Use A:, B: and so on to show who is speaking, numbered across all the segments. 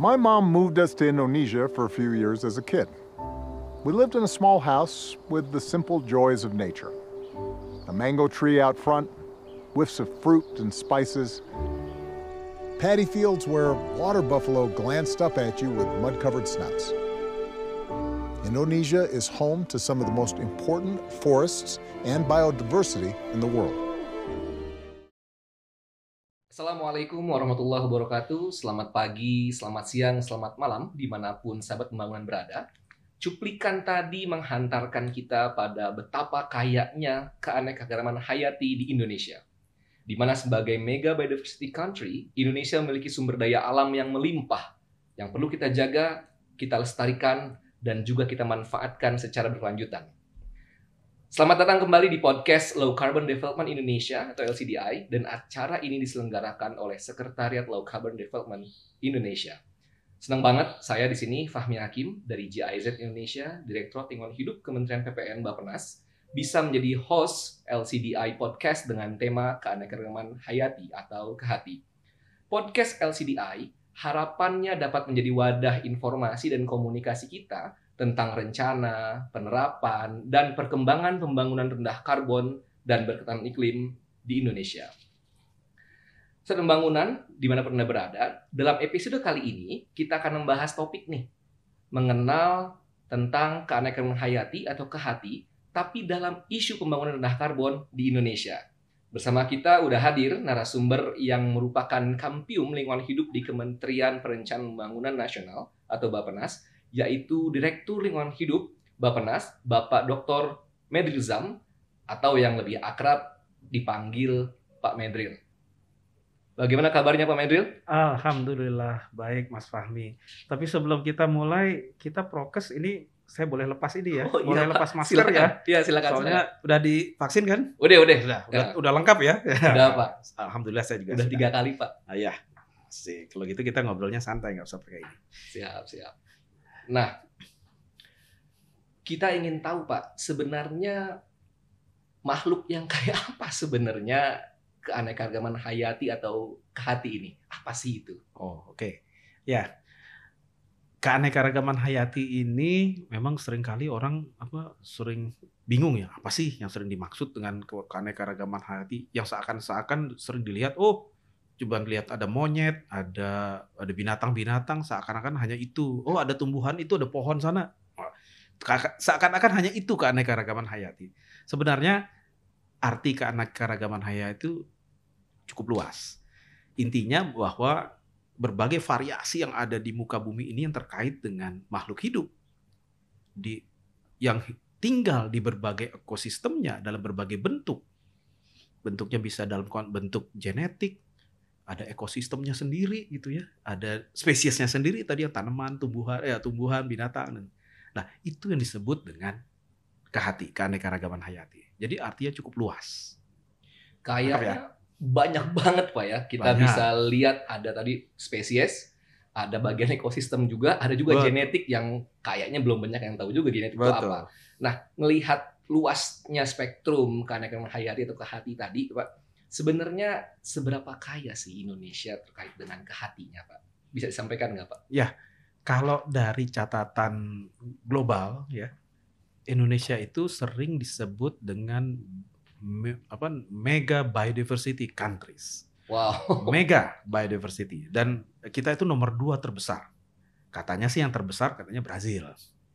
A: My mom moved us to Indonesia for a few years as a kid. We lived in a small house with the simple joys of nature a mango tree out front, whiffs of fruit and spices, paddy fields where water buffalo glanced up at you with mud covered snouts. Indonesia is home to some of the most important forests and biodiversity in the world.
B: Assalamualaikum warahmatullahi wabarakatuh. Selamat pagi, selamat siang, selamat malam, di mana pun sahabat pembangunan berada. Cuplikan tadi menghantarkan kita pada betapa kayanya keanekaragaman hayati di Indonesia. Di mana sebagai mega biodiversity country, Indonesia memiliki sumber daya alam yang melimpah, yang perlu kita jaga, kita lestarikan, dan juga kita manfaatkan secara berkelanjutan. Selamat datang kembali di podcast Low Carbon Development Indonesia atau LCDI dan acara ini diselenggarakan oleh Sekretariat Low Carbon Development Indonesia. Senang banget saya di sini Fahmi Hakim dari GIZ Indonesia, Direktorat Lingkungan Hidup Kementerian PPN Bappenas bisa menjadi host LCDI podcast dengan tema keanekaragaman hayati atau kehati. Podcast LCDI harapannya dapat menjadi wadah informasi dan komunikasi kita tentang rencana, penerapan, dan perkembangan pembangunan rendah karbon dan berketahanan iklim di Indonesia. Saat pembangunan, di mana pernah berada, dalam episode kali ini kita akan membahas topik nih, mengenal tentang keanekaragaman hayati atau kehati, tapi dalam isu pembangunan rendah karbon di Indonesia. Bersama kita udah hadir narasumber yang merupakan kampium lingkungan hidup di Kementerian Perencanaan Pembangunan Nasional atau Bappenas, yaitu Direktur Lingkungan Hidup Bappenas, Bapak Dr. Medrilzam, atau yang lebih akrab dipanggil Pak Medril. Bagaimana kabarnya Pak Medril?
C: Alhamdulillah baik Mas Fahmi. Tapi sebelum kita mulai, kita prokes ini saya boleh lepas ini ya,
B: Oh,
C: boleh
B: iya,
C: lepas masker
B: Silakan.
C: ya.
B: Iya, silakan.
C: Soalnya udah divaksin kan?
B: silakan. udah, udah.
C: Udah,
B: Ya.
C: udah, udah lengkap ya.
B: Udah, Pak.
C: Alhamdulillah saya juga
B: Udah
C: sudah.
B: tiga kali, Pak.
C: Ah, ya. Sih, kalau gitu kita ngobrolnya santai nggak usah pakai ini.
B: Siap, siap. Nah, kita ingin tahu, Pak, sebenarnya makhluk yang kayak apa sebenarnya keanekaragaman hayati atau kehati ini? Apa sih itu?
C: Oh, oke. Ya. Keanekaragaman hayati ini memang sering kali orang apa sering bingung ya, apa sih yang sering dimaksud dengan ke- keanekaragaman hayati yang seakan-seakan sering dilihat oh coba lihat ada monyet, ada ada binatang-binatang seakan-akan hanya itu. Oh, ada tumbuhan itu, ada pohon sana. Seakan-akan hanya itu keanekaragaman hayati. Sebenarnya arti keanekaragaman hayati itu cukup luas. Intinya bahwa berbagai variasi yang ada di muka bumi ini yang terkait dengan makhluk hidup di yang tinggal di berbagai ekosistemnya dalam berbagai bentuk. Bentuknya bisa dalam bentuk genetik, ada ekosistemnya sendiri gitu ya, ada spesiesnya sendiri tadi yang tanaman, tumbuhan, ya tumbuhan, binatang. Nah itu yang disebut dengan kehati, keanekaragaman hayati. Jadi artinya cukup luas.
B: Kayaknya banyak banget, Pak ya. Kita
C: Banyak.
B: bisa lihat ada tadi spesies, ada bagian ekosistem juga, ada juga
C: Betul.
B: genetik yang kayaknya belum banyak yang tahu juga genetik itu
C: Betul.
B: apa. Nah, melihat luasnya spektrum keanekaragaman hayati atau kehati tadi, Pak, sebenarnya seberapa kaya sih Indonesia terkait dengan kehatinya, Pak? Bisa disampaikan nggak, Pak?
C: Kalau dari catatan global ya, Indonesia itu sering disebut dengan me- apa mega biodiversity countries.
B: Wow.
C: Mega biodiversity dan kita itu nomor dua terbesar. Katanya sih yang terbesar katanya Brazil.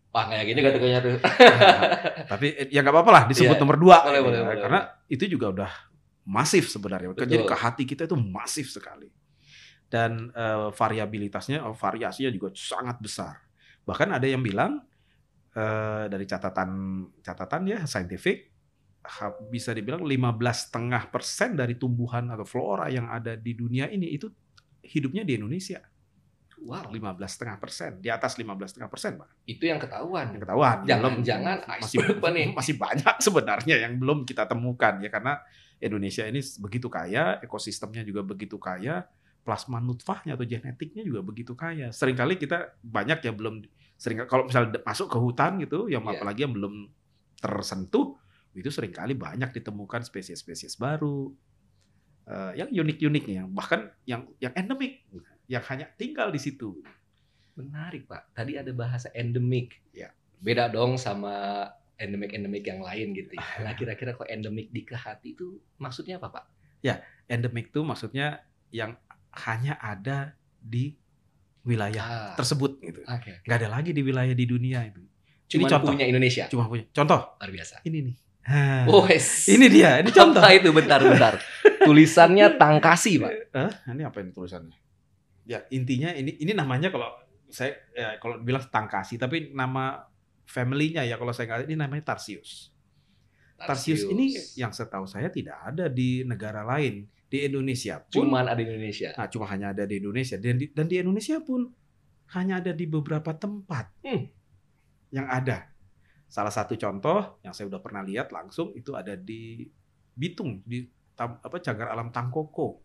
B: Wah, kayak gini katanya tuh.
C: Tapi ya nggak apa-apa lah disebut
B: Iya.
C: nomor dua.
B: Boleh, boleh,
C: ya.
B: boleh,
C: Karena itu juga udah masif sebenarnya. Jadi
B: Betul.
C: ke hati kita itu masif sekali. Dan eh, variabilitasnya, oh, variasinya juga sangat besar. Bahkan ada yang bilang eh, dari catatan catatan ya saintifik bisa dibilang 15,5 persen dari tumbuhan atau flora yang ada di dunia ini itu hidupnya di Indonesia.
B: Wow,
C: 15,5 persen, di atas 15,5 persen, Pak.
B: itu yang ketahuan.
C: Yang ketahuan.
B: Jangan-jangan
C: masih
B: nih.
C: masih banyak sebenarnya yang belum kita temukan ya karena Indonesia ini begitu kaya, ekosistemnya juga begitu kaya, plasma nutfahnya atau genetiknya juga begitu kaya. Seringkali kita banyak yang belum sering kalau misalnya masuk ke hutan gitu, yang
B: Iya.
C: apalagi yang belum tersentuh, itu sering kali banyak ditemukan spesies-spesies baru eh, yang unik-unik nih, yang bahkan yang yang endemik, yang hanya tinggal di situ.
B: Menarik Pak. Tadi ada bahasa endemik.
C: Ya.
B: Beda dong sama endemik-endemik yang lain gitu ya. Nah kira-kira kok endemik di Kehati itu maksudnya apa Pak?
C: Endemik itu maksudnya yang hanya ada di wilayah
B: Ah,
C: tersebut gitu.
B: Oke.
C: Nggak ada lagi di wilayah di dunia itu.
B: Cuma
C: contoh.
B: punya Indonesia.
C: Cuma punya. Contoh,
B: Luar biasa.
C: ini nih. Hah.
B: Oh, wes.
C: ini dia, ini contoh.
B: Apa itu bentar-bentar. Tulisannya Tangkasi, Pak.
C: Hah? Ini apa ini tulisannya? Ya intinya ini ini namanya kalau saya ya, kalau bilang tangkasi tapi nama family-nya ya kalau saya nggak ini namanya Tarsius. Tarsius ini yang setahu saya tidak ada di negara lain di Indonesia pun
B: cuman ada di Indonesia.
C: nah, cuma hanya ada di Indonesia dan di, dan di Indonesia pun hanya ada di beberapa tempat
B: Hmm.
C: yang ada. Salah satu contoh yang saya udah pernah lihat langsung itu ada di Bitung di tam- apa cagar alam Tangkoko.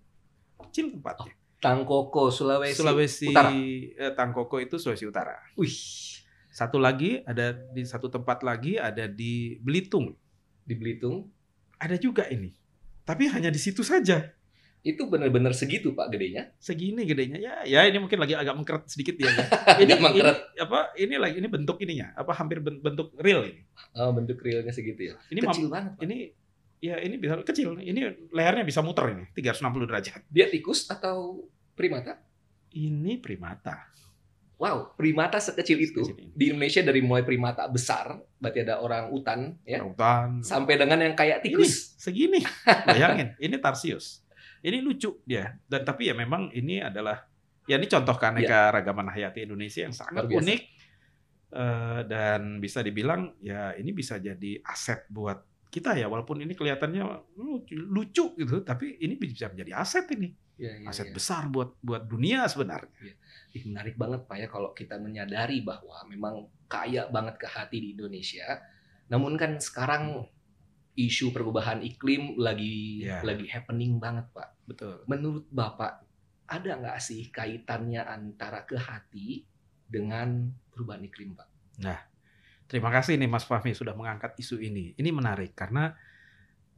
C: Kecil tempatnya.
B: Tangkoko, Sulawesi.
C: Sulawesi
B: Utara.
C: eh, Tangkoko itu Sulawesi Utara.
B: Wih,
C: Satu lagi ada di satu tempat lagi ada di Belitung.
B: di Belitung.
C: Ada juga ini. Tapi hanya di situ saja.
B: Itu benar-benar segitu, Pak, gedenya.
C: Segini gedenya ya. Ya ini mungkin lagi agak mengkeret sedikit ya. ya. ini,
B: mengkeret.
C: ini apa? Ini lagi ini bentuk ininya. Apa hampir ben- bentuk real ini.
B: Oh, bentuk realnya segitu ya.
C: Ini
B: Kecil banget, Pak.
C: ini ya ini bisa kecil. Ini lehernya bisa muter ini 360 derajat.
B: Dia tikus atau primata?
C: Ini primata.
B: Wow, primata sekecil itu.
C: Sekecil ini.
B: Di Indonesia dari mulai primata besar, berarti ada orang utan, ya,
C: Lautan.
B: sampai dengan yang kayak
C: Ini
B: tikus.
C: segini. Bayangin, ini Tarsius. Ini lucu dia. Dan tapi ya memang ini adalah ya ini contoh keaneka ragaman hayati Indonesia yang sangat unik Eh, dan bisa dibilang ya ini bisa jadi aset buat kita ya walaupun ini kelihatannya lucu, lucu gitu tapi ini bisa menjadi aset ini
B: Ya, ya,
C: aset
B: ya.
C: besar buat buat dunia sebenarnya
B: Ih, menarik banget Pak ya kalau kita menyadari bahwa memang kaya banget ke hati di Indonesia. Namun kan sekarang isu perubahan iklim lagi
C: Ya.
B: lagi happening banget Pak.
C: betul
B: Menurut Bapak ada nggak sih kaitannya antara ke hati dengan perubahan iklim Pak?
C: Terima kasih nih Mas Fahmi sudah mengangkat isu ini. Ini menarik karena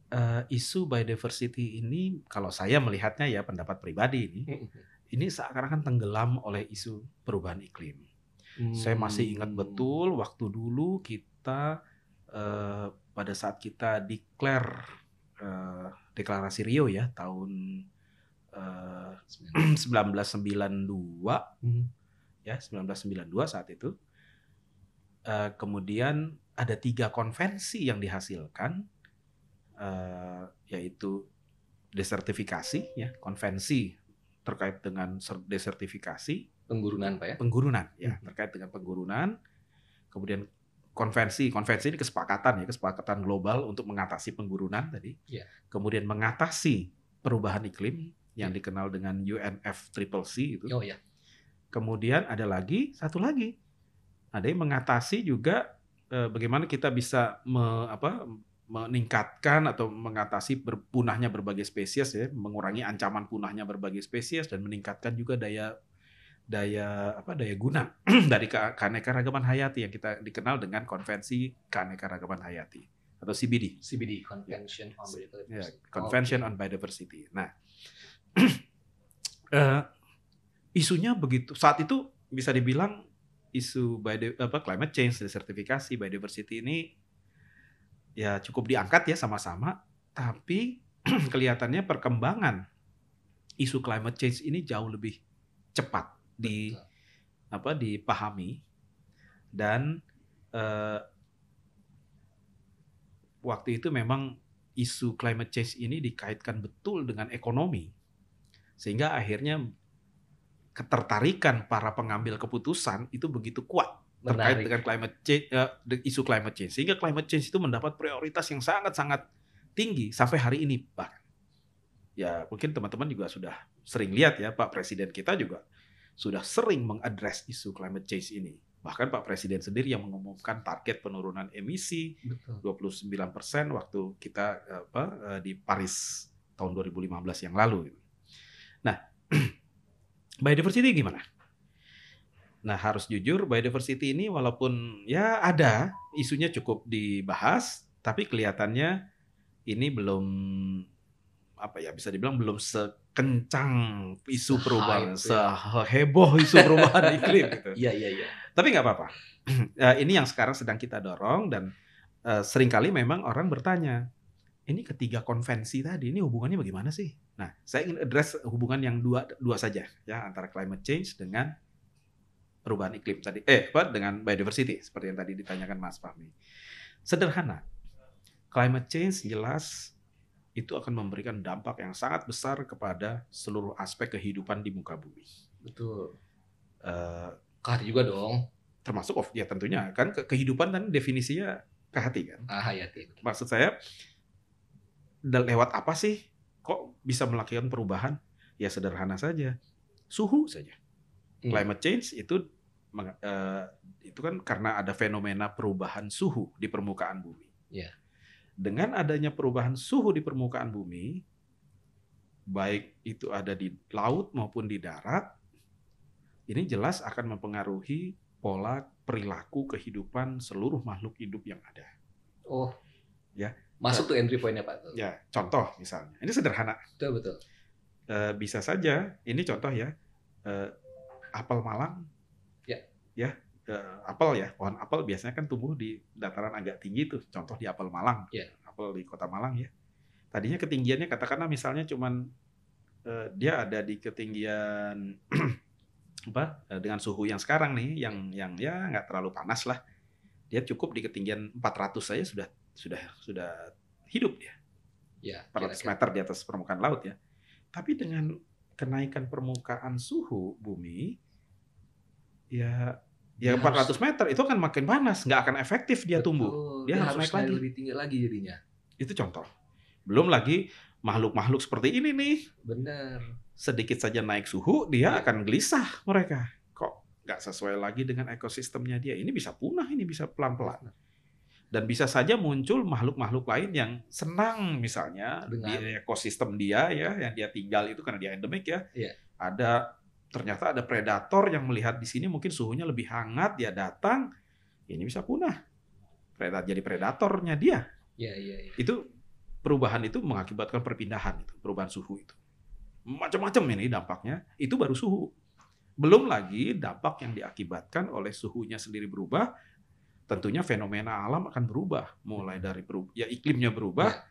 C: eh, isu biodiversity ini kalau saya melihatnya ya pendapat pribadi ini, ini seakan-akan tenggelam oleh isu perubahan iklim. Saya masih ingat
B: Hmm.
C: betul waktu dulu kita eh, pada saat kita declare eh, deklarasi Rio ya tahun eh, 1992
B: Hmm.
C: ya 1992 saat itu Eh, kemudian ada tiga konvensi yang dihasilkan eh, yaitu desertifikasi ya konvensi terkait dengan ser- desertifikasi
B: Penggurunan Pak ya?
C: penggurunan ya
B: Hmm.
C: terkait dengan penggurunan kemudian konvensi konvensi ini kesepakatan ya kesepakatan global untuk mengatasi penggurunan tadi
B: Iya.
C: kemudian mengatasi perubahan iklim yang
B: Iya.
C: dikenal dengan UNFCCC itu
B: Oh ya.
C: Kemudian ada lagi satu lagi, ada yang mengatasi juga eh, bagaimana kita bisa me- apa, meningkatkan atau mengatasi berpunahnya berbagai spesies ya, mengurangi ancaman punahnya berbagai spesies dan meningkatkan juga daya daya apa daya guna dari ke- keanekaragaman hayati yang kita dikenal dengan konvensi keanekaragaman hayati atau CBD.
B: CBD Convention on Biodiversity.
C: Ya, Convention on Biodiversity. Nah, eh, isunya begitu. Saat itu bisa dibilang isu bio, apa climate change, desertifikasi, biodiversity ini ya cukup diangkat ya sama-sama, tapi kelihatannya perkembangan isu climate change ini jauh lebih cepat di
B: Betul.
C: apa dipahami. Dan eh, waktu itu memang isu climate change ini dikaitkan betul dengan ekonomi. Sehingga akhirnya ketertarikan para pengambil keputusan itu begitu kuat terkait
B: Menarik.
C: dengan climate change de- isu climate change sehingga climate change itu mendapat prioritas yang sangat-sangat tinggi sampai hari ini bahkan ya mungkin teman-teman juga sudah sering lihat ya Pak Presiden kita juga sudah sering mengadres isu climate change ini bahkan Pak Presiden sendiri yang mengumumkan target penurunan emisi
B: Betul.
C: 29% waktu kita eh, apa eh, di Paris tahun 2015 yang lalu. Nah, biodiversity gimana? Nah, harus jujur biodiversity ini walaupun ya ada isunya cukup dibahas, tapi kelihatannya ini belum apa ya bisa dibilang belum sekencang isu perubahan,
B: ya.
C: seheboh isu perubahan iklim gitu.
B: Iya iya iya.
C: Tapi nggak apa-apa. Eh, ini yang sekarang sedang kita dorong dan eh, sering kali memang orang bertanya, ini ketiga konvensi tadi ini hubungannya bagaimana sih? Nah, saya ingin address hubungan yang dua dua saja ya antara climate change dengan perubahan iklim tadi. Eh, apa dengan biodiversity seperti yang tadi ditanyakan Mas Fahmi. Sederhana. Climate change jelas itu akan memberikan dampak yang sangat besar kepada seluruh aspek kehidupan di muka bumi.
B: Betul.
C: Eh,
B: Kah juga dong.
C: termasuk of ya tentunya kan ke- kehidupan kan definisinya ke hati kan.
B: Ah hayati.
C: Maksud saya lewat apa sih kok bisa melakukan perubahan? Ya sederhana saja. Suhu saja.
B: Hmm.
C: Climate change itu eh, itu kan karena ada fenomena perubahan suhu di permukaan bumi.
B: Iya.
C: Dengan adanya perubahan suhu di permukaan bumi, baik itu ada di laut maupun di darat, ini jelas akan mempengaruhi pola perilaku kehidupan seluruh makhluk hidup yang ada.
B: Oh.
C: Ya.
B: Masuk tuh entry point-nya Pak. Tuh.
C: Ya, contoh misalnya, ini sederhana.
B: Betul betul.
C: Eh, bisa saja, ini contoh ya, eh, apel Malang,
B: Ya.
C: ya, eh, apel ya, pohon apel biasanya kan tumbuh di dataran agak tinggi tuh, contoh di apel Malang,
B: Ya.
C: apel di kota Malang ya. Tadinya ketinggiannya katakanlah misalnya cuman eh, dia ada di ketinggian apa dengan suhu yang sekarang nih, yang yang ya nggak terlalu panas lah, dia cukup di ketinggian 400 saja sudah sudah sudah hidup dia.
B: Ya.
C: 400
B: kira-kira.
C: meter di atas permukaan laut ya. Tapi dengan kenaikan permukaan suhu bumi, ya ya
B: Dia harus-
C: 400 meter itu akan makin panas, nggak akan efektif dia tumbuh.
B: Betul.
C: Dia harus naik lagi.
B: lebih tinggi lagi jadinya.
C: Itu contoh. Belum lagi makhluk-makhluk seperti ini nih,
B: Bener.
C: sedikit saja naik suhu, dia
B: Iya.
C: akan gelisah mereka. Kok nggak sesuai lagi dengan ekosistemnya dia? Ini bisa punah, ini bisa pelan-pelan. Dan bisa saja muncul makhluk-makhluk lain yang senang misalnya di
B: Dengan-
C: ekosistem dia ya, yang dia tinggal itu karena dia endemik ya.
B: Iya.
C: Ada ternyata ada predator yang melihat di sini mungkin suhunya lebih hangat, dia datang, ini bisa punah. Predator jadi predatornya dia.
B: Iya iya iya.
C: Itu perubahan itu mengakibatkan perpindahan itu, perubahan suhu itu. Macam-macam ini dampaknya, itu baru suhu. Belum lagi dampak yang diakibatkan oleh suhunya sendiri berubah, tentunya fenomena alam akan berubah, mulai dari peru- ya iklimnya berubah.
B: Ya.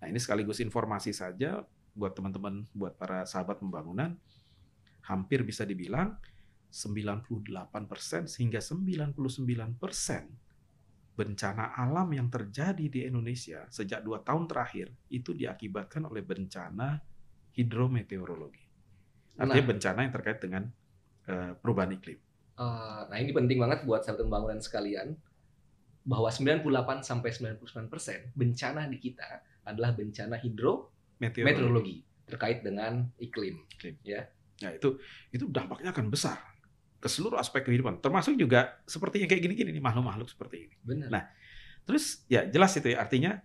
C: Nah, ini sekaligus informasi saja buat teman-teman, buat para sahabat pembangunan, hampir bisa dibilang 98% hingga 99% bencana alam yang terjadi di Indonesia sejak dua tahun terakhir itu diakibatkan oleh bencana hidrometeorologi. Artinya
B: Nah.
C: bencana yang terkait dengan eh, perubahan iklim.
B: Eh, nah ini penting banget buat sahabat pembangunan sekalian bahwa 98 sampai 99% bencana di kita adalah bencana hidrometeorologi
C: Meteorologi.
B: terkait dengan iklim.
C: Nah, itu itu dampaknya akan besar ke seluruh aspek kehidupan, termasuk juga seperti yang kayak gini-gini nih makhluk-makhluk seperti ini.
B: Benar.
C: Nah, Terus ya jelas itu ya artinya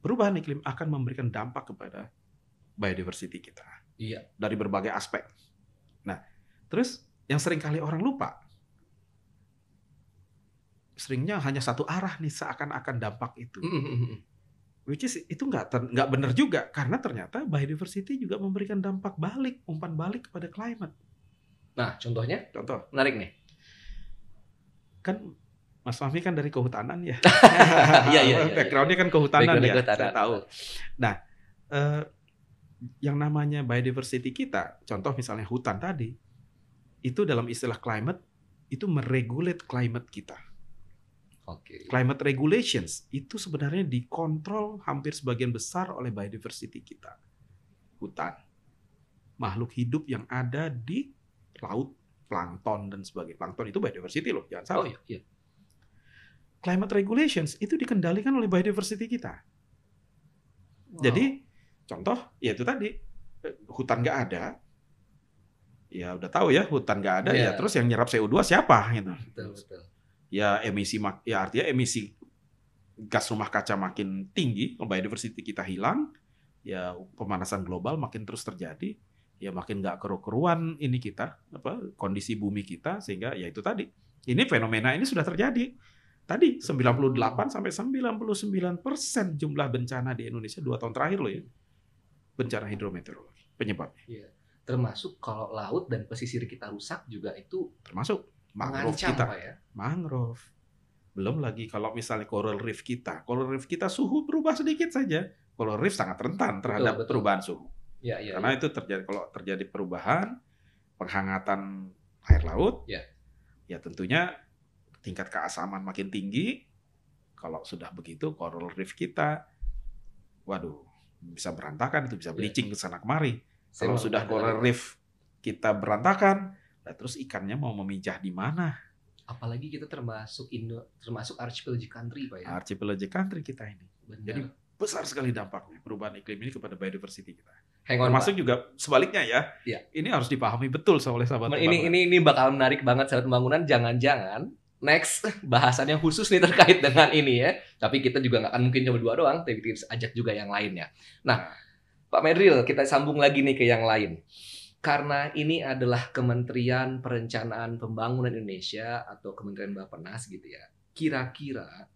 C: perubahan iklim akan memberikan dampak kepada biodiversity kita
B: Iya.
C: dari berbagai aspek. Nah, terus yang sering kali orang lupa seringnya hanya satu arah nih seakan-akan dampak itu.
B: Mm-mm.
C: Which is itu nggak nggak benar juga karena ternyata biodiversity juga memberikan dampak balik, umpan balik kepada climate.
B: Nah, contohnya
C: Contoh,
B: menarik nih.
C: kan Mas Fahmi kan dari kehutanan ya.
B: Iya, iya, iya.
C: Backgroundnya kan kehutanan
B: Background
C: ya.
B: kehutanan.
C: Saya tahu. Nah, eh, yang namanya biodiversity kita, contoh misalnya hutan tadi, itu dalam istilah climate itu meregulate climate kita.
B: Oke.
C: Climate regulations itu sebenarnya dikontrol hampir sebagian besar oleh biodiversity kita. Hutan, makhluk hidup yang ada di laut, plankton dan sebagainya. Plankton itu biodiversity loh, jangan salah.
B: Oh iya, iya.
C: Climate regulations itu dikendalikan oleh biodiversity kita.
B: Wow.
C: Jadi contoh ya itu tadi eh, hutan nggak ada, ya udah tahu ya hutan nggak ada
B: Iya.
C: ya terus yang nyerap CO2 siapa gitu.
B: betul betul.
C: Ya emisi ya artinya emisi gas rumah kaca makin tinggi, biodiversity kita hilang, ya pemanasan global makin terus terjadi, ya makin nggak keru-keruan ini kita apa kondisi bumi kita sehingga ya itu tadi. Ini fenomena ini sudah terjadi. Tadi 98 sampai 99 persen jumlah bencana di Indonesia dua tahun terakhir loh ya. bencana hidrometeorologi penyebabnya.
B: Iya. Termasuk kalau laut dan pesisir kita rusak juga itu
C: Termasuk mangrove
B: mengancam
C: kita.
B: Pak ya.
C: mangrove. Belum lagi kalau misalnya coral reef kita, coral reef kita suhu berubah sedikit saja, coral reef sangat rentan terhadap
B: betul.
C: perubahan suhu.
B: Iya, iya.
C: Karena
B: iya.
C: itu terjadi kalau terjadi perubahan penghangatan air laut,
B: Ya.
C: ya tentunya tingkat keasaman makin tinggi. Kalau sudah begitu coral reef kita, waduh, bisa berantakan itu bisa
B: Ya.
C: bleaching ke sana kemari.
B: Saya
C: Kalau sudah coral reef kita berantakan, nah terus ikannya mau memijah di mana?
B: apalagi kita termasuk Indo termasuk archipelagic country Pak ya.
C: Archipelagic country kita ini.
B: Benar.
C: Jadi besar sekali dampaknya perubahan iklim ini kepada biodiversity kita.
B: Hang on,
C: Termasuk
B: Pak.
C: juga sebaliknya ya.
B: Iya.
C: Ini harus dipahami betul oleh sahabat
B: ini
C: pembangunan.
B: ini ini bakal menarik banget sahabat pembangunan. Jangan-jangan next bahasan yang khusus nih terkait dengan ini ya. Tapi kita juga nggak akan mungkin cuma dua doang, tapi kita ajak juga yang lainnya. Nah, Pak Medril, kita sambung lagi nih ke yang lain. Karena ini adalah Kementerian Perencanaan Pembangunan Indonesia atau Kementerian Bappenas gitu ya. Kira-kira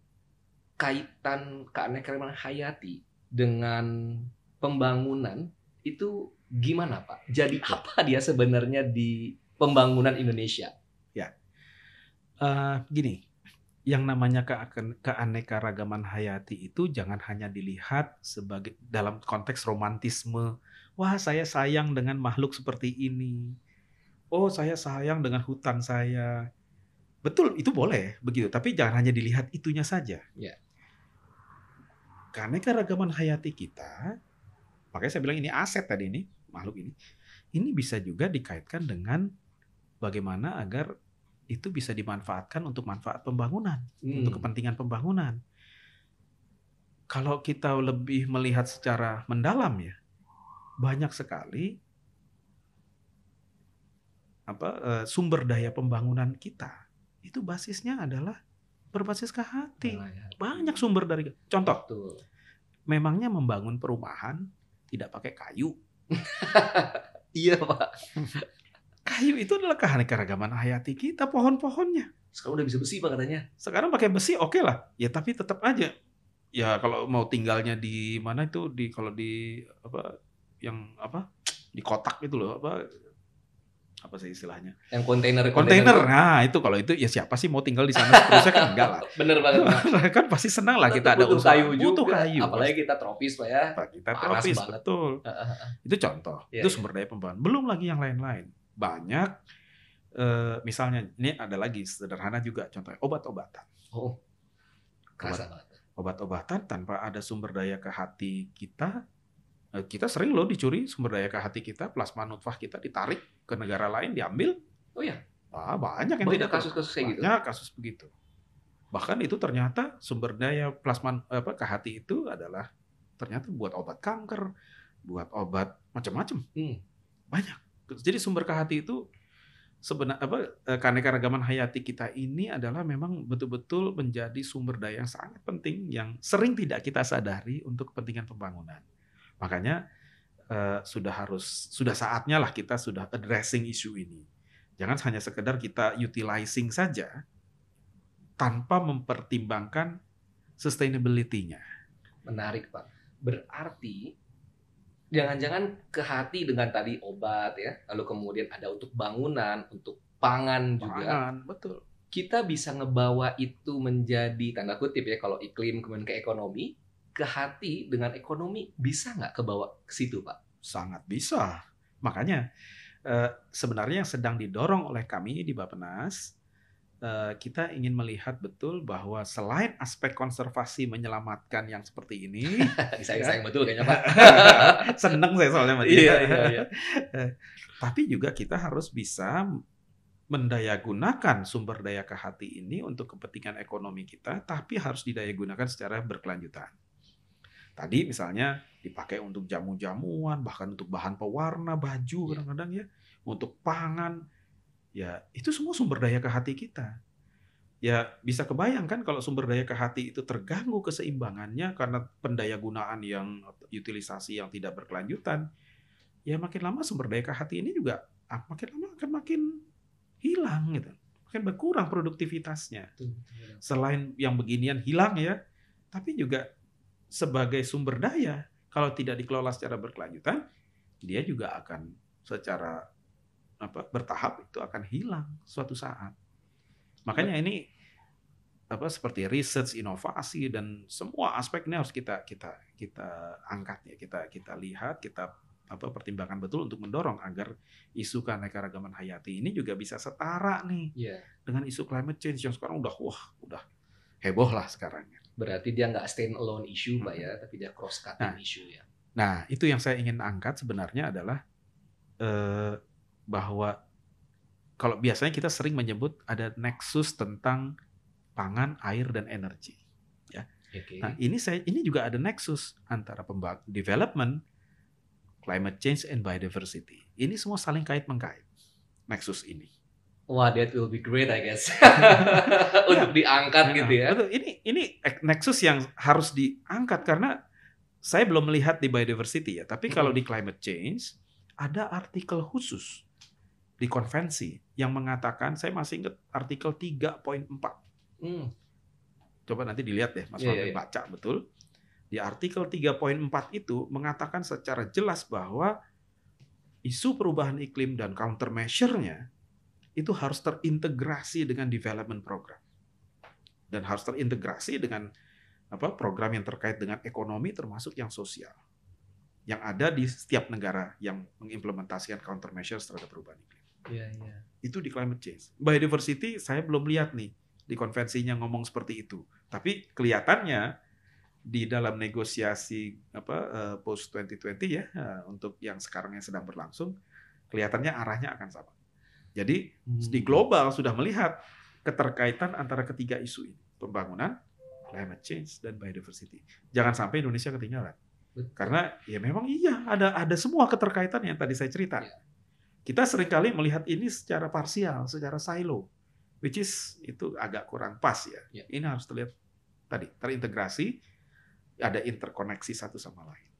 B: kaitan keanekaragaman hayati dengan pembangunan itu gimana Pak? Jadi apa dia sebenarnya di pembangunan Indonesia?
C: Eh, gini, yang namanya keaken- keanekaragaman hayati itu jangan hanya dilihat sebagai dalam konteks romantisme. Wah, saya sayang dengan makhluk seperti ini. Oh, saya sayang dengan hutan saya. Betul, itu boleh begitu. Tapi jangan hanya dilihat itunya saja.
B: Ya.
C: Keanekaragaman hayati kita, makanya saya bilang ini aset tadi ini makhluk ini. Ini bisa juga dikaitkan dengan bagaimana agar itu bisa dimanfaatkan untuk manfaat pembangunan,
B: Hmm.
C: untuk kepentingan pembangunan. Kalau kita lebih melihat secara mendalam ya, banyak sekali apa eh, sumber daya pembangunan kita itu basisnya adalah berbasis ke hati. Banyak sumber dari contoh,
B: Betul.
C: memangnya membangun perumahan tidak pakai kayu.
B: Iya Pak.
C: Kayu itu adalah keanekaragaman hayati kita, pohon-pohonnya.
B: Sekarang udah bisa besi Pak katanya.
C: Sekarang pakai besi oke lah, ya tapi tetap aja. Ya kalau mau tinggalnya di mana itu di kalau di apa yang apa di kotak itu loh apa apa sih istilahnya?
B: Yang kontainer
C: kontainer. Nah itu kalau itu ya siapa sih mau tinggal di sana? Seterusnya kan enggak lah.
B: Bener banget
C: kan pasti senang lah kita ada usaha.
B: kayu juga.
C: butuh kayu
B: Apalagi kita tropis Pak ya.
C: Kita
B: panas
C: tropis
B: banget.
C: betul. Itu contoh.
B: Iya,
C: itu
B: iya.
C: sumber daya pembangunan belum lagi yang lain-lain. Banyak eh, misalnya ini ada lagi sederhana juga contohnya obat-obatan.
B: Oh. Kerasa banget.
C: obat-obatan tanpa ada sumber daya ke hati kita kita sering loh dicuri sumber daya ke hati kita plasma nutfah kita ditarik ke negara lain diambil
B: Oh iya.
C: ah, banyak yang
B: Banyak kasus-kasus kayak gitu.
C: banyak kasus begitu bahkan itu ternyata sumber daya plasma apa ke hati itu adalah ternyata buat obat kanker buat obat macam-macam
B: Hmm.
C: banyak jadi sumber ke hati itu sebenarnya apa eh, keanekaragaman hayati kita ini adalah memang betul-betul menjadi sumber daya yang sangat penting yang sering tidak kita sadari untuk kepentingan pembangunan makanya eh, sudah harus sudah saatnya lah kita sudah addressing isu ini jangan hanya sekedar kita utilizing saja tanpa mempertimbangkan sustainability-nya
B: Menarik Pak. Berarti jangan-jangan ke hati dengan tadi obat ya, lalu kemudian ada untuk bangunan, untuk pangan juga.
C: Pangan, betul
B: Kita bisa ngebawa itu menjadi tanda kutip ya kalau iklim kemudian ke ekonomi, ke hati dengan ekonomi bisa nggak kebawa ke situ Pak?
C: sangat bisa. Makanya eh, sebenarnya yang sedang didorong oleh kami di Bappenas, eh, kita ingin melihat betul bahwa selain aspek konservasi menyelamatkan yang seperti ini,
B: Disayang-sayang betul kayaknya Pak.
C: seneng saya soalnya dia.
B: Iya, iya, iya.
C: Eh, Tapi juga kita harus bisa mendayagunakan sumber daya ke hati ini untuk kepentingan ekonomi kita, tapi harus didayagunakan secara berkelanjutan. Tadi misalnya dipakai untuk jamu-jamuan, bahkan untuk bahan pewarna baju
B: Iya.
C: kadang-kadang ya, untuk pangan, ya itu semua sumber daya ke hati kita. Ya bisa kebayangkan kalau sumber daya ke hati itu terganggu keseimbangannya karena pendayagunaan yang utilisasi yang tidak berkelanjutan, ya makin lama sumber daya ke hati ini juga ah, makin lama akan makin hilang gitu, makin berkurang produktivitasnya selain yang beginian hilang ya, tapi juga sebagai sumber daya Kalau tidak dikelola secara berkelanjutan, dia juga akan secara apa bertahap itu akan hilang suatu saat. Makanya ini apa seperti research, inovasi dan semua aspek ini harus kita kita kita angkat ya, kita kita lihat, kita apa pertimbangkan betul untuk mendorong agar isu keanekaragaman hayati ini juga bisa setara nih
B: Iya.
C: dengan isu climate change yang sekarang udah wah udah heboh lah sekarang.
B: Berarti dia nggak stand alone issue, Pak
C: Hmm.
B: ya, tapi dia cross cutting
C: Nah.
B: issue ya.
C: Nah, itu yang saya ingin angkat sebenarnya adalah eh, bahwa kalau biasanya kita sering menyebut ada nexus tentang pangan, air dan energi.
B: Oke.
C: Nah, ini saya ini juga ada nexus antara pembangunan development, climate change and biodiversity. Ini semua saling kait mengkait. Nexus ini.
B: Wah, that will be great, I guess. Untuk diangkat
C: Nah,
B: gitu ya.
C: Betul. Ini ini nexus yang harus diangkat karena saya belum melihat di biodiversity ya, tapi kalau
B: Hmm.
C: di climate change ada artikel khusus di konvensi yang mengatakan saya masih ingat artikel 3.4.
B: Hmm.
C: Coba nanti dilihat deh Mas Fahmi
B: iya, iya.
C: baca betul. Di artikel 3.4 itu mengatakan secara jelas bahwa isu perubahan iklim dan countermeasure-nya itu harus terintegrasi dengan development program. Dan harus terintegrasi dengan apa program yang terkait dengan ekonomi termasuk yang sosial. Yang ada di setiap negara yang mengimplementasikan countermeasures terhadap perubahan iklim
B: Iya, iya.
C: itu di climate change. Biodiversity saya belum lihat nih di konvensinya ngomong seperti itu. Tapi kelihatannya di dalam negosiasi apa eh, post 2020 ya eh, untuk yang sekarang yang sedang berlangsung kelihatannya arahnya akan sama. Jadi di
B: Hmm.
C: global sudah melihat keterkaitan antara ketiga isu ini, pembangunan, climate change dan biodiversity. Jangan sampai Indonesia ketinggalan.
B: Betul.
C: Karena ya memang iya ada ada semua keterkaitan yang tadi saya cerita.
B: Iya.
C: Kita sering kali melihat ini secara parsial, secara silo, which is itu agak kurang pas ya.
B: Iya.
C: Ini harus terlihat tadi terintegrasi, ada interkoneksi satu sama lain.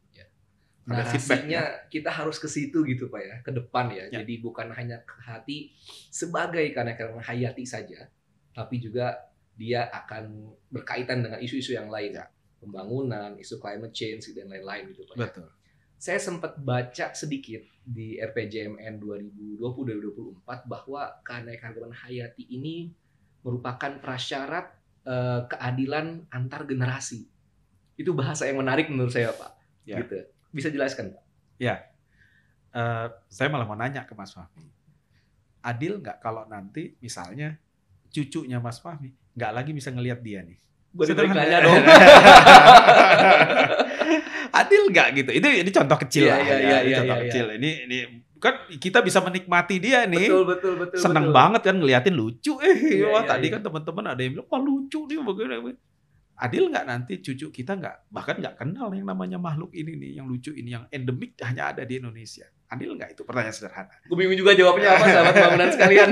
C: Ada
B: narasinya kita harus ke situ gitu pak ya ke depan ya.
C: Ya.
B: jadi bukan hanya ke hati sebagai keanekaragaman hayati saja tapi juga dia akan berkaitan dengan isu-isu yang lain
C: Ya.
B: pembangunan isu climate change dan lain-lain gitu pak ya.
C: Betul.
B: saya sempat baca sedikit di RPJMN 2020-2024 bahwa keanekaragaman hayati ini merupakan prasyarat eh, keadilan antar generasi. Itu bahasa yang menarik menurut saya, Pak.
C: Ya.
B: Gitu. Bisa jelaskan, Pak?
C: Eh, saya malah mau nanya ke Mas Fahmi. Adil nggak kalau nanti misalnya cucunya Mas Fahmi nggak lagi bisa ngelihat dia nih? Sederhana.
B: bertanya dong.
C: Adil nggak gitu? Itu ini contoh kecil
B: Iya,
C: lah
B: iya,
C: ya.
B: iya,
C: Ini
B: iya,
C: contoh
B: iya,
C: kecil. Ini ini kan kita bisa menikmati dia nih.
B: betul, betul, betul.
C: Seneng
B: betul.
C: banget kan ngeliatin lucu. Eh,
B: Iya,
C: wah
B: iya,
C: tadi
B: iya.
C: kan teman-teman ada yang bilang wah lucu nih begini. Adil nggak nanti cucu kita nggak bahkan nggak kenal yang namanya makhluk ini nih yang lucu ini yang endemik hanya ada di Indonesia. Adil nggak itu pertanyaan sederhana.
B: Gue bingung juga jawabnya apa, sahabat bangunan sekalian.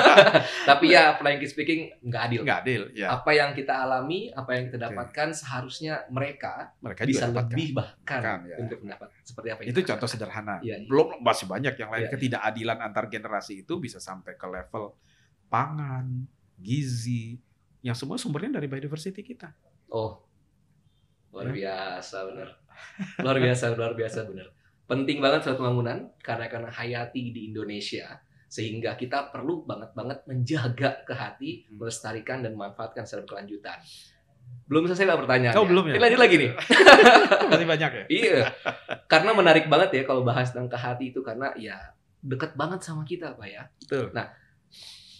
B: Tapi ya, frankly speaking, nggak adil.
C: Nggak adil ya.
B: Apa yang kita alami, apa yang kita dapatkan, seharusnya mereka
C: Mereka
B: bisa
C: juga dapatkan.
B: lebih bahkan
C: Bahkan, ya.
B: untuk mendapat seperti apa
C: Itu contoh sederhana.
B: Iya, iya.
C: Belum masih banyak yang lain
B: iya.
C: ketidakadilan antar generasi itu bisa sampai ke level pangan, gizi, yang semua sumbernya dari biodiversity kita.
B: Oh, luar
C: Ya.
B: biasa benar. Luar biasa, luar biasa benar. Penting banget suatu bangunan karena karena hayati di Indonesia sehingga kita perlu banget banget menjaga ke hati,
C: Hmm.
B: melestarikan dan memanfaatkan secara berkelanjutan. Belum selesai pak pertanyaan.
C: Oh, belum ya?
B: Lanjut lagi nih.
C: Masih banyak ya?
B: iya. Karena menarik banget ya kalau bahas tentang ke hati itu karena ya dekat banget sama kita pak ya.
C: Betul.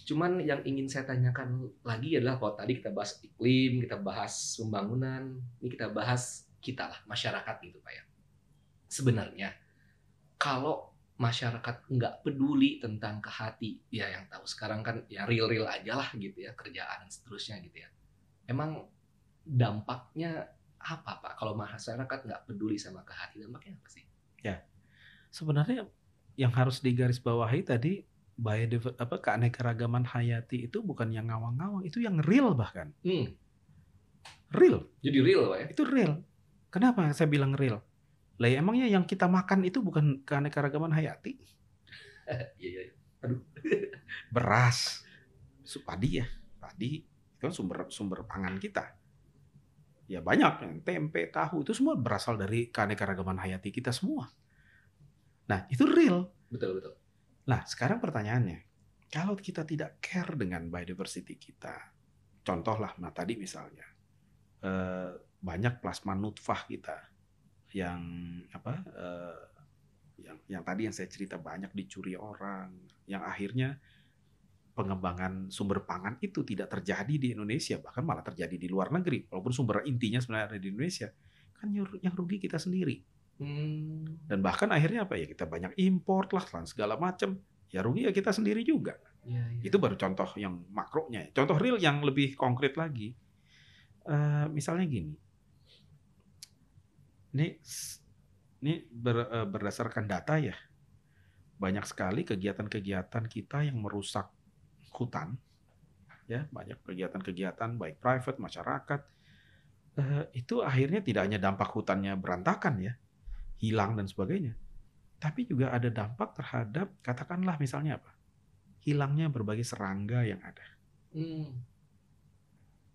B: Cuman yang ingin saya tanyakan lagi adalah kalau tadi kita bahas iklim, kita bahas pembangunan, ini kita bahas kita lah, masyarakat gitu Pak ya. Sebenarnya, kalau masyarakat nggak peduli tentang ke hati, ya yang tahu sekarang kan ya real-real aja lah gitu ya, kerjaan dan seterusnya gitu ya. Emang dampaknya apa Pak kalau masyarakat nggak peduli sama ke hati, dampaknya apa sih?
C: Sebenarnya yang harus digarisbawahi tadi biodiver apa keanekaragaman hayati itu bukan yang ngawang-ngawang, itu yang real bahkan.
B: Hmm,
C: Real.
B: jadi real Pak ya?
C: Itu real. Kenapa saya bilang real? Lah ya emangnya yang kita makan itu bukan keanekaragaman hayati?
B: Iya, iya.
C: Beras, su- padi ya, padi itu kan sumber sumber pangan kita. ya banyak tempe, tahu itu semua berasal dari keanekaragaman hayati kita semua. Nah, itu real.
B: Betul betul.
C: Nah, sekarang pertanyaannya, kalau kita tidak care dengan biodiversity kita, contohlah, nah tadi misalnya eh, banyak plasma nutfah kita yang apa, eh, yang yang tadi yang saya cerita banyak dicuri orang, yang akhirnya pengembangan sumber pangan itu tidak terjadi di Indonesia, bahkan malah terjadi di luar negeri. Walaupun sumber intinya sebenarnya ada di Indonesia, kan yang rugi kita sendiri.
B: Hmm.
C: Dan bahkan akhirnya apa ya kita banyak import lah segala macam. Ya rugi ya kita sendiri juga.
B: Ya, ya.
C: Itu baru contoh yang makronya. Contoh real yang lebih konkret lagi. Uh, misalnya gini. Ini ini ber, uh, berdasarkan data ya. Banyak sekali kegiatan-kegiatan kita yang merusak hutan, ya banyak kegiatan-kegiatan baik private masyarakat eh, itu akhirnya tidak hanya dampak hutannya berantakan ya, hilang dan sebagainya, tapi juga ada dampak terhadap katakanlah misalnya apa, hilangnya berbagai serangga yang ada.
B: Hmm.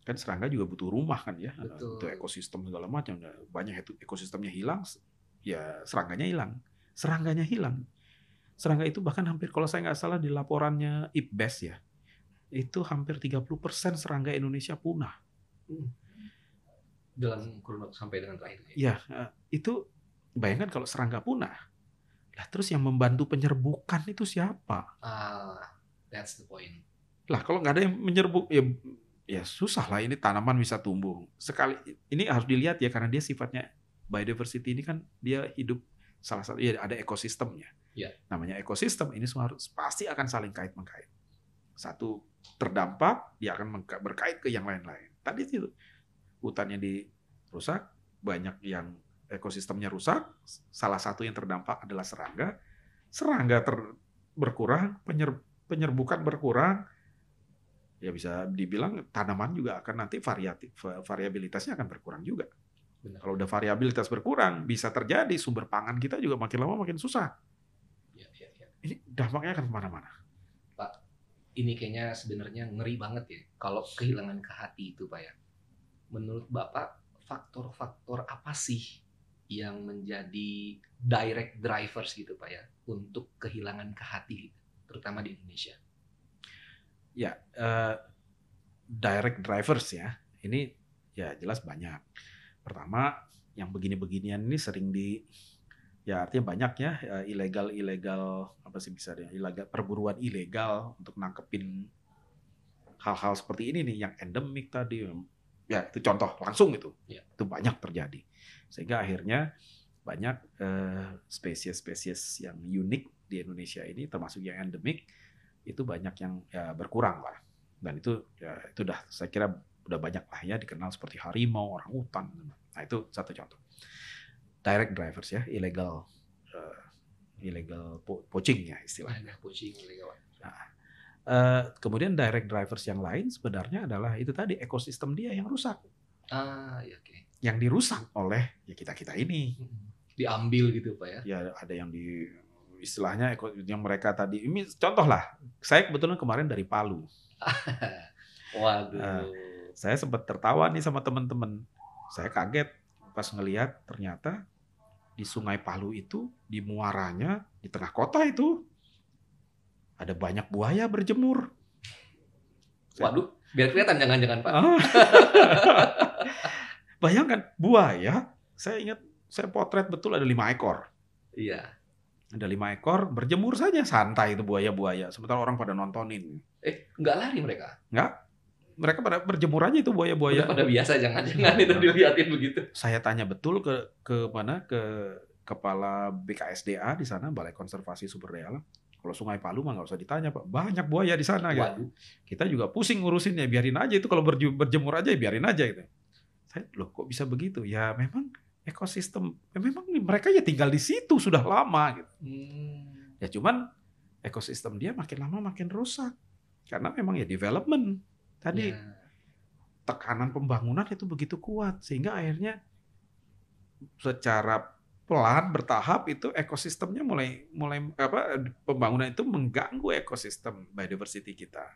C: Kan serangga juga butuh rumah kan ya,
B: Betul.
C: untuk ekosistem segala macam. Nah, Banyak itu ekosistemnya hilang, ya serangganya hilang, serangganya hilang. Serangga itu bahkan hampir kalau saya nggak salah di laporannya IPBES ya, itu hampir 30% serangga Indonesia punah.
B: Dalam kurun waktu sampai dengan terakhir.
C: Ya, eh, itu bayangkan kalau serangga punah. Lah terus yang membantu penyerbukan itu siapa?
B: Ah, that's the point.
C: Lah kalau nggak ada yang menyerbuk ya ya susah lah ini tanaman bisa tumbuh. Sekali ini harus dilihat ya karena dia sifatnya biodiversity ini kan dia hidup salah satu ya ada ekosistemnya.
B: Ya.
C: Namanya ekosistem ini semua harus pasti akan saling kait mengkait. Satu terdampak dia akan berkait ke yang lain-lain. Tadi itu hutannya dirusak, banyak yang ekosistemnya rusak, salah satu yang terdampak adalah serangga. Serangga ter- berkurang, penyer- penyerbukan berkurang, ya bisa dibilang tanaman juga akan nanti variatif variabilitasnya akan berkurang juga.
B: Benar.
C: Kalau udah variabilitas berkurang, bisa terjadi sumber pangan kita juga makin lama makin susah.
B: Ya, ya, ya.
C: Ini dampaknya akan ke mana-mana.
B: Ini kayaknya sebenarnya ngeri banget ya kalau kehilangan ke hati itu Pak ya. Menurut Bapak faktor-faktor apa sih yang menjadi direct drivers gitu Pak ya untuk kehilangan ke hati terutama di Indonesia?
C: Ya, eh, direct drivers ya. Ini ya jelas banyak. Pertama, yang begini-beginian ini sering di ya artinya banyak ya ilegal ilegal apa sih bisa dia ilegal perburuan ilegal untuk nangkepin hal-hal seperti ini nih yang endemik tadi ya itu contoh langsung itu
B: Ya.
C: itu banyak terjadi sehingga akhirnya banyak eh, spesies-spesies yang unik di Indonesia ini termasuk yang endemik itu banyak yang ya, berkurang lah dan itu ya itu udah saya kira udah banyak lah ya dikenal seperti harimau orang hutan nah itu satu contoh direct drivers ya illegal eh, illegal po- poaching ya istilahnya
B: Ada kucing lewat.
C: Eh, kemudian direct drivers yang lain sebenarnya adalah itu tadi ekosistem dia yang rusak
B: Ah, ya oke.
C: Yang dirusak oleh ya kita kita ini
B: Diambil gitu Pak ya.
C: ya ada yang di istilahnya yang mereka tadi ini contoh lah saya kebetulan kemarin dari Palu
B: Waduh.
C: Ah. saya sempat tertawa nih sama teman-teman saya kaget pas ngelihat ternyata di Sungai Palu itu di muaranya di tengah kota itu ada banyak buaya berjemur
B: Waduh, biar kelihatan jangan-jangan Pak.
C: Bayangkan buaya, saya ingat saya potret betul ada lima ekor.
B: Iya.
C: Ada lima ekor berjemur saja santai itu buaya-buaya. Sementara orang pada nontonin.
B: Eh, nggak lari mereka.
C: Mereka pada berjemur aja itu buaya-buaya.
B: pada biasa jangan-jangan itu dilihatin begitu.
C: Saya tanya betul ke ke mana ke kepala BKSDA di sana Balai Konservasi Sumber Daya Alam. Kalau Sungai Palu mah nggak usah ditanya pak, banyak buaya di sana.
B: Waduh.
C: Kita juga pusing ngurusinnya, biarin aja itu kalau berjemur aja ya biarin aja gitu. Saya loh kok bisa begitu? Ya memang ekosistem, ya memang mereka ya tinggal di situ sudah lama gitu.
B: Hmm.
C: Ya cuman ekosistem dia makin lama makin rusak karena memang ya development tadi
B: Ya.
C: tekanan pembangunan itu begitu kuat sehingga akhirnya secara pelan bertahap itu ekosistemnya mulai mulai apa pembangunan itu mengganggu ekosistem biodiversity kita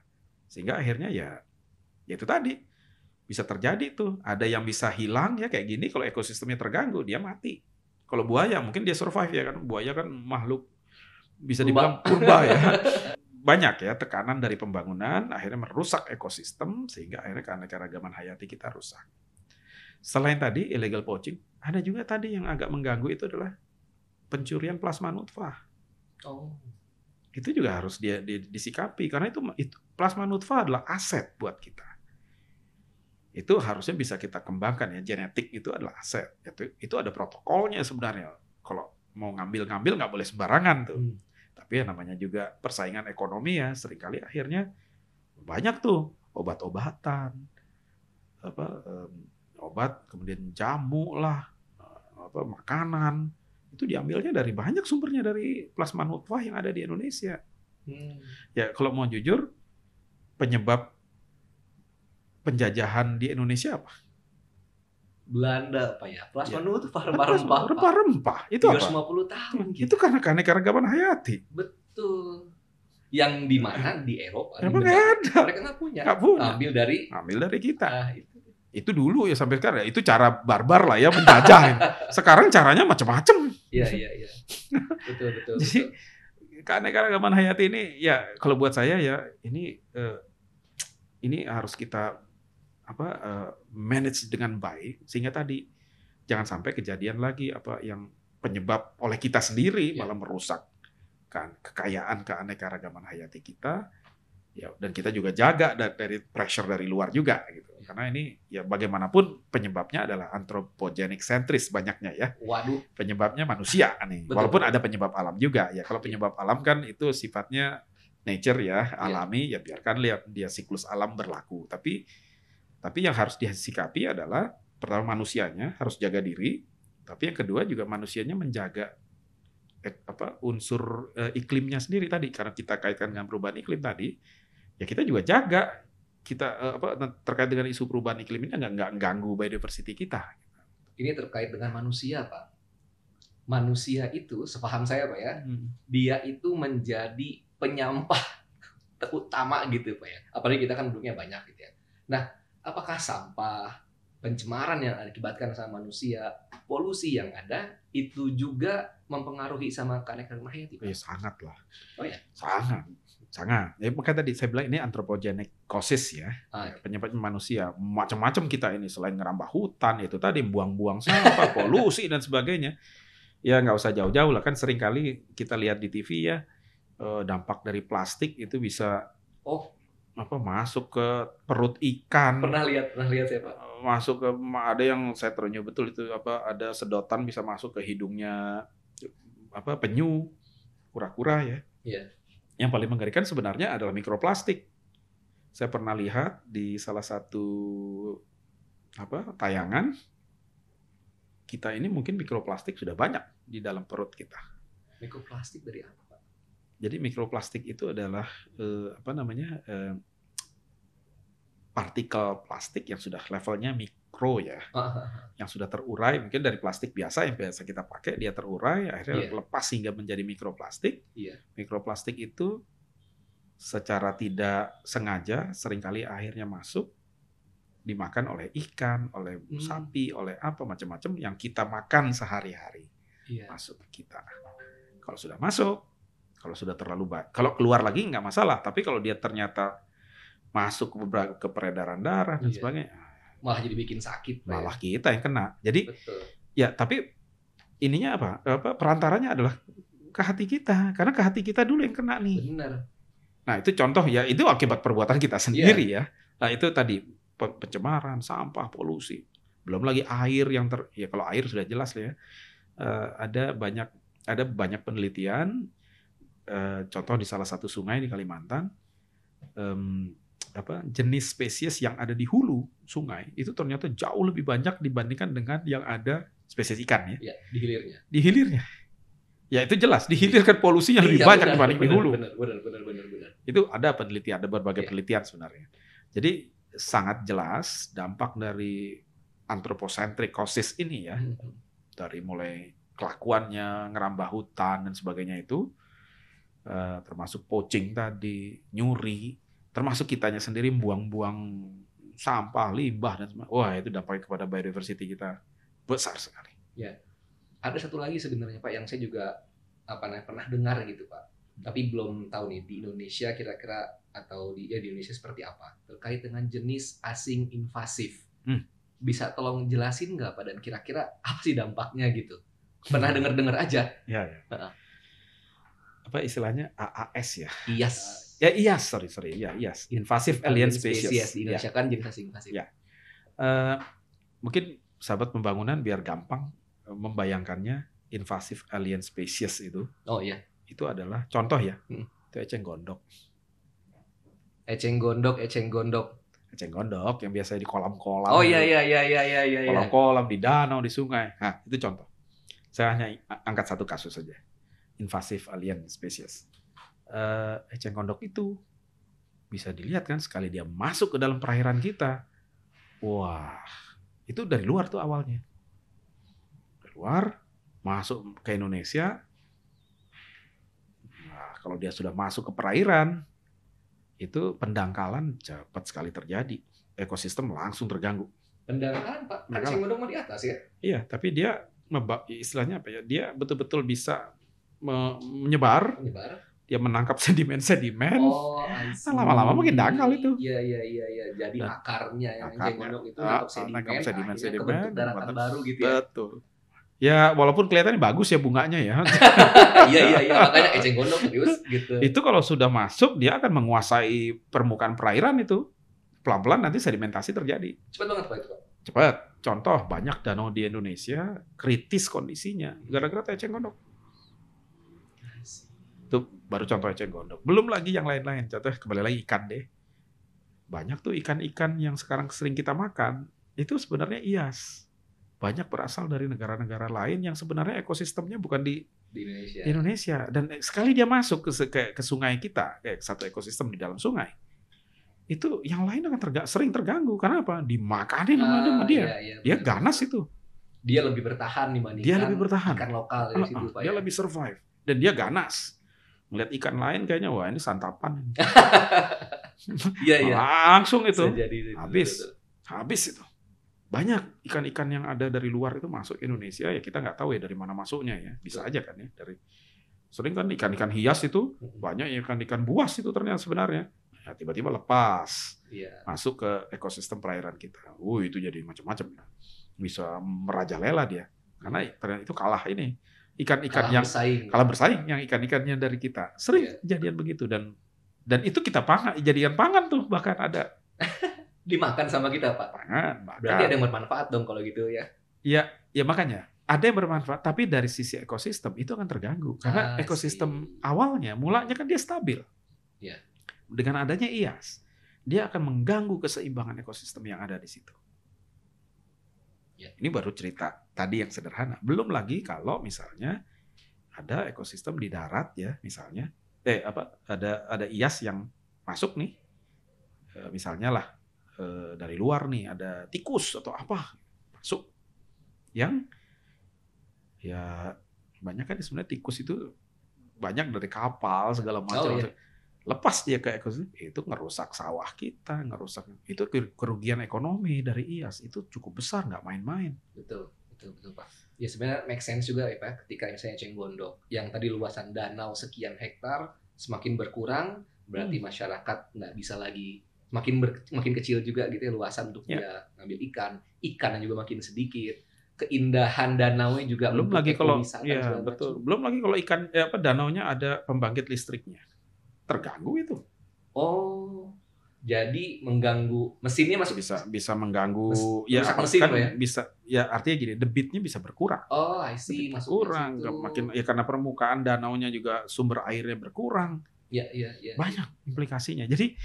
C: sehingga akhirnya ya ya itu tadi bisa terjadi tuh. Ada yang bisa hilang ya kayak gini kalau ekosistemnya terganggu dia mati. Kalau buaya mungkin dia survive ya kan. Buaya kan makhluk bisa dibilang purba ya. Banyak ya tekanan dari pembangunan akhirnya merusak ekosistem sehingga akhirnya keanekaragaman hayati kita rusak. Selain tadi illegal poaching, ada juga tadi yang agak mengganggu itu adalah pencurian plasma nutfah.
B: Oh.
C: Itu juga harus dia, dia disikapi karena itu, itu plasma nutfah adalah aset buat kita itu harusnya bisa kita kembangkan ya genetik itu adalah aset. Itu itu ada protokolnya sebenarnya. Kalau mau ngambil-ngambil nggak boleh sembarangan tuh. Hmm. tapi ya namanya juga persaingan ekonomi ya sering kali akhirnya banyak tuh obat-obatan apa um, obat kemudian jamu lah apa makanan. Itu diambilnya dari banyak sumbernya dari plasma nutfah yang ada di Indonesia. Hmm. ya kalau mau jujur penyebab penjajahan di Indonesia apa?
B: Belanda apa ya? Plasma ya. itu rempah-rempah.
C: Rempah-rempah. Itu 350
B: apa? tahun.
C: Gitu. Itu karena keanekaragaman hayati.
B: Betul. Yang di mana di Eropa?
C: Emang nggak ada.
B: Mereka nggak punya.
C: Gak punya.
B: Ambil dari.
C: Ambil dari kita. Nah, itu. itu dulu ya sampai sekarang. Itu cara barbar lah ya menjajah. sekarang caranya macam-macam.
B: Iya iya iya. Betul betul.
C: Jadi keanekaragaman hayati ini ya kalau buat saya ya ini eh, ini harus kita apa uh, manage dengan baik sehingga tadi jangan sampai kejadian lagi apa yang penyebab oleh kita sendiri ya. malah merusak kan kekayaan keanekaragaman hayati kita ya dan kita juga jaga dari pressure dari luar juga gitu ya. karena ini ya bagaimanapun penyebabnya adalah anthropogenic sentris banyaknya ya
B: waduh
C: penyebabnya manusia nih Betul. walaupun ada penyebab alam juga ya kalau penyebab alam kan itu sifatnya nature ya, ya. alami ya biarkan lihat dia siklus alam berlaku tapi tapi yang harus disikapi adalah pertama manusianya harus jaga diri, tapi yang kedua juga manusianya menjaga eh, apa unsur eh, iklimnya sendiri tadi karena kita kaitkan dengan perubahan iklim tadi, ya kita juga jaga kita eh, apa terkait dengan isu perubahan iklim ini nggak nggak ganggu biodiversity kita.
B: Ini terkait dengan manusia, Pak. Manusia itu, sepaham saya, Pak ya, hmm. dia itu menjadi penyampah utama gitu, Pak ya. Apalagi kita kan duduknya banyak gitu ya. Nah, apakah sampah, pencemaran yang diakibatkan sama manusia, polusi yang ada itu juga mempengaruhi sama keanekaragaman hayati?
C: Ya, sangat lah.
B: Oh ya?
C: Sangat. Sangat. Ya, makanya tadi saya bilang ini anthropogenic causes ya. Ah, ya. Penyebab manusia. Macam-macam kita ini selain ngerambah hutan itu tadi buang-buang sampah, polusi dan sebagainya. Ya nggak usah jauh-jauh lah kan sering kali kita lihat di TV ya eh, dampak dari plastik itu bisa
B: oh
C: apa masuk ke perut ikan.
B: Pernah lihat, pernah lihat saya Pak.
C: Masuk ke ada yang saya terenyuh betul itu apa ada sedotan bisa masuk ke hidungnya apa penyu, kura-kura ya.
B: Iya.
C: Yang paling mengerikan sebenarnya adalah mikroplastik. Saya pernah lihat di salah satu apa tayangan kita ini mungkin mikroplastik sudah banyak di dalam perut kita.
B: Mikroplastik dari apa?
C: Jadi mikroplastik itu adalah eh, apa namanya eh, partikel plastik yang sudah levelnya mikro ya, yang sudah terurai mungkin dari plastik biasa yang biasa kita pakai dia terurai akhirnya yeah. lepas hingga menjadi mikroplastik.
B: Yeah.
C: Mikroplastik itu secara tidak sengaja sering kali akhirnya masuk dimakan oleh ikan, oleh hmm. sapi, oleh apa macam-macam yang kita makan sehari-hari
B: yeah.
C: masuk ke kita. Kalau sudah masuk kalau sudah terlalu baik. Kalau keluar lagi nggak masalah, tapi kalau dia ternyata masuk ke, ke peredaran darah dan iya. sebagainya,
B: malah jadi bikin sakit.
C: Malah ya. kita yang kena. Jadi Betul. ya tapi ininya apa? Apa perantaranya adalah ke hati kita, karena ke hati kita dulu yang kena nih.
B: Benar.
C: Nah itu contoh ya, itu akibat perbuatan kita sendiri yeah. ya. Nah itu tadi pencemaran, sampah, polusi, belum lagi air yang ter, ya kalau air sudah jelas ya, uh, ada banyak ada banyak penelitian uh, contoh di salah satu sungai di Kalimantan, um, apa jenis spesies yang ada di hulu sungai itu ternyata jauh lebih banyak dibandingkan dengan yang ada spesies ikan
B: ya. ya di hilirnya.
C: Di hilirnya. Ya itu jelas, di hilir kan polusinya lebih ya, banyak benar, dibanding benar, di hulu.
B: Benar, benar, benar, benar, benar.
C: Itu ada penelitian, ada berbagai ya. penelitian sebenarnya. Jadi sangat jelas dampak dari anthropocentric causes ini ya, hmm. dari mulai kelakuannya, ngerambah hutan dan sebagainya itu, Eh, termasuk poaching tadi, nyuri, termasuk kitanya sendiri buang-buang sampah, limbah dan semua. Wah, itu dampaknya kepada biodiversity kita besar sekali.
B: Ada satu lagi sebenarnya Pak yang saya juga apa namanya pernah dengar gitu Pak. Tapi belum tahu nih di Indonesia kira-kira atau di ya di Indonesia seperti apa terkait dengan jenis asing invasif.
C: Hmm.
B: Bisa tolong jelasin nggak Pak dan kira-kira apa sih dampaknya gitu? Pernah dengar-dengar aja.
C: Ya, ya.
B: Heeh.
C: Apa istilahnya AAS ya?
B: Iya.
C: Ya, IAS, sorry, sorry. Ya, IAS. Invasive Alien Species.
B: di
C: Ya.
B: Indonesia kan jenis invasif.
C: Ya. Eh, mungkin sahabat pembangunan biar gampang eh, membayangkannya invasive alien species itu
B: Oh iya.
C: itu adalah contoh ya.
B: Hmm.
C: Itu eceng gondok.
B: Eceng gondok, eceng gondok.
C: Eceng gondok yang biasanya di kolam-kolam.
B: Oh iya iya iya iya iya iya. iya.
C: Kolam-kolam di danau, di sungai. Nah, itu contoh. Saya hanya angkat satu kasus saja. Invasive alien species. Eh, eceng gondok itu bisa dilihat kan sekali dia masuk ke dalam perairan kita. Wah, itu dari luar tuh awalnya. Dari luar masuk ke Indonesia. Nah, kalau dia sudah masuk ke perairan, itu pendangkalan cepat sekali terjadi. Ekosistem langsung terganggu.
B: Pendangkalan Pak. Kan eceng gondok mau di atas ya.
C: Iya, tapi dia istilahnya apa ya? Dia betul-betul bisa me- menyebar,
B: Penyebar.
C: Dia menangkap sedimen-sedimen.
B: Oh.
C: Kan lama-lama makin dangkal itu.
B: Iya iya iya iya. Jadi
C: Nah,
B: akarnya yang
C: akarnya.
B: eceng gondok itu
C: Ah,
B: nangkap
C: ah,
B: sedimen,
C: nangkap sedimen,
B: akhirnya
C: sedimen,
B: kebentuk daratan baru gitu ya.
C: Betul. Ya, walaupun kelihatannya bagus ya bunganya ya.
B: iya iya iya makanya eceng gondok terus gitu.
C: itu kalau sudah masuk dia akan menguasai permukaan perairan itu. Pelan-pelan nanti sedimentasi terjadi.
B: Cepat banget Pak itu Pak.
C: Cepat. Contoh banyak danau di Indonesia kritis kondisinya gara-gara eceng gondok. Itu baru contoh eceng gondok. Belum lagi yang lain-lain. Contoh kembali lagi ikan deh. Banyak tuh ikan-ikan yang sekarang sering kita makan itu sebenarnya IAS. Banyak berasal dari negara-negara lain yang sebenarnya ekosistemnya bukan di
B: di Indonesia.
C: Indonesia dan sekali dia masuk ke ke, ke sungai kita, kayak satu ekosistem di dalam sungai. Itu yang lain akan terga, sering terganggu. Karena apa? Dimakanin sama
B: Ah,
C: sama dia.
B: iya, iya,
C: Dia
B: benar.
C: ganas itu.
B: Dia lebih bertahan dibandingkan
C: Dia lebih bertahan.
B: ikan lokal
C: Ah,
B: dari
C: ah,
B: situ Pak.
C: dia
B: ya.
C: lebih survive dan dia ganas. Melihat ikan lain kayaknya wah ini santapan.
B: Iya iya.
C: Langsung itu
B: jadi
C: habis.
B: betul, betul.
C: habis itu. Banyak ikan-ikan yang ada dari luar itu masuk Indonesia ya kita nggak tahu ya dari mana masuknya ya. Bisa aja kan ya dari sering kan ikan-ikan hias itu banyak ikan-ikan buas itu ternyata sebenarnya. Ya, tiba-tiba lepas
B: Iya.
C: masuk ke ekosistem perairan kita. Uh itu jadi macam-macam ya. Bisa merajalela dia. Karena ternyata itu kalah ini ikan-ikan yang
B: bersaing.
C: kalah bersaing yang ikan-ikannya dari kita. Sering kejadian begitu dan dan itu kita pangan jadikan pangan tuh bahkan ada
B: Dimakan sama kita Pak.
C: pangan
B: Berarti
C: bahkan
B: ada yang bermanfaat dong kalau gitu ya.
C: ya ya makanya ada yang bermanfaat tapi dari sisi ekosistem itu akan terganggu
B: Ah,
C: karena ekosistem
B: sih.
C: awalnya mulanya kan dia stabil
B: Iya.
C: dengan adanya IAS dia akan mengganggu keseimbangan ekosistem yang ada di situ
B: Iya.
C: ini baru cerita tadi yang sederhana. Belum lagi kalau misalnya ada ekosistem di darat ya misalnya. Eh apa ada ada IAS yang masuk nih. Eh, misalnya lah eh, dari luar nih ada tikus atau apa masuk yang ya banyak kan sebenarnya tikus itu banyak dari kapal segala macam.
B: Oh, iya.
C: lepas dia ke ekosistem itu ngerusak sawah kita ngerusak itu kerugian ekonomi dari IAS. Itu cukup besar nggak main-main.
B: Betul, betul, betul Pak. Ya sebenarnya make sense juga ya Pak, ketika misalnya eceng gondok yang tadi luasan danau sekian hektar semakin berkurang, berarti
C: Hmm.
B: masyarakat nggak bisa lagi makin ber, makin kecil juga gitu ya luasan untuk
C: Ya.
B: dia ngambil ikan, ikannya juga makin sedikit, keindahan danau juga
C: belum lagi kalau ya betul
B: macam.
C: belum lagi kalau ikan eh, apa danaunya ada pembangkit listriknya terganggu itu
B: Oh, jadi mengganggu mesinnya masuk
C: bisa bisa mengganggu
B: Mes-
C: ya
B: mesin
C: kan
B: ya?
C: bisa ya artinya gini debitnya bisa berkurang
B: Oh, I see,
C: Debit
B: masuk
C: berkurang makin ya karena permukaan danaunya juga sumber airnya berkurang
B: Ya, ya, ya.
C: banyak implikasinya jadi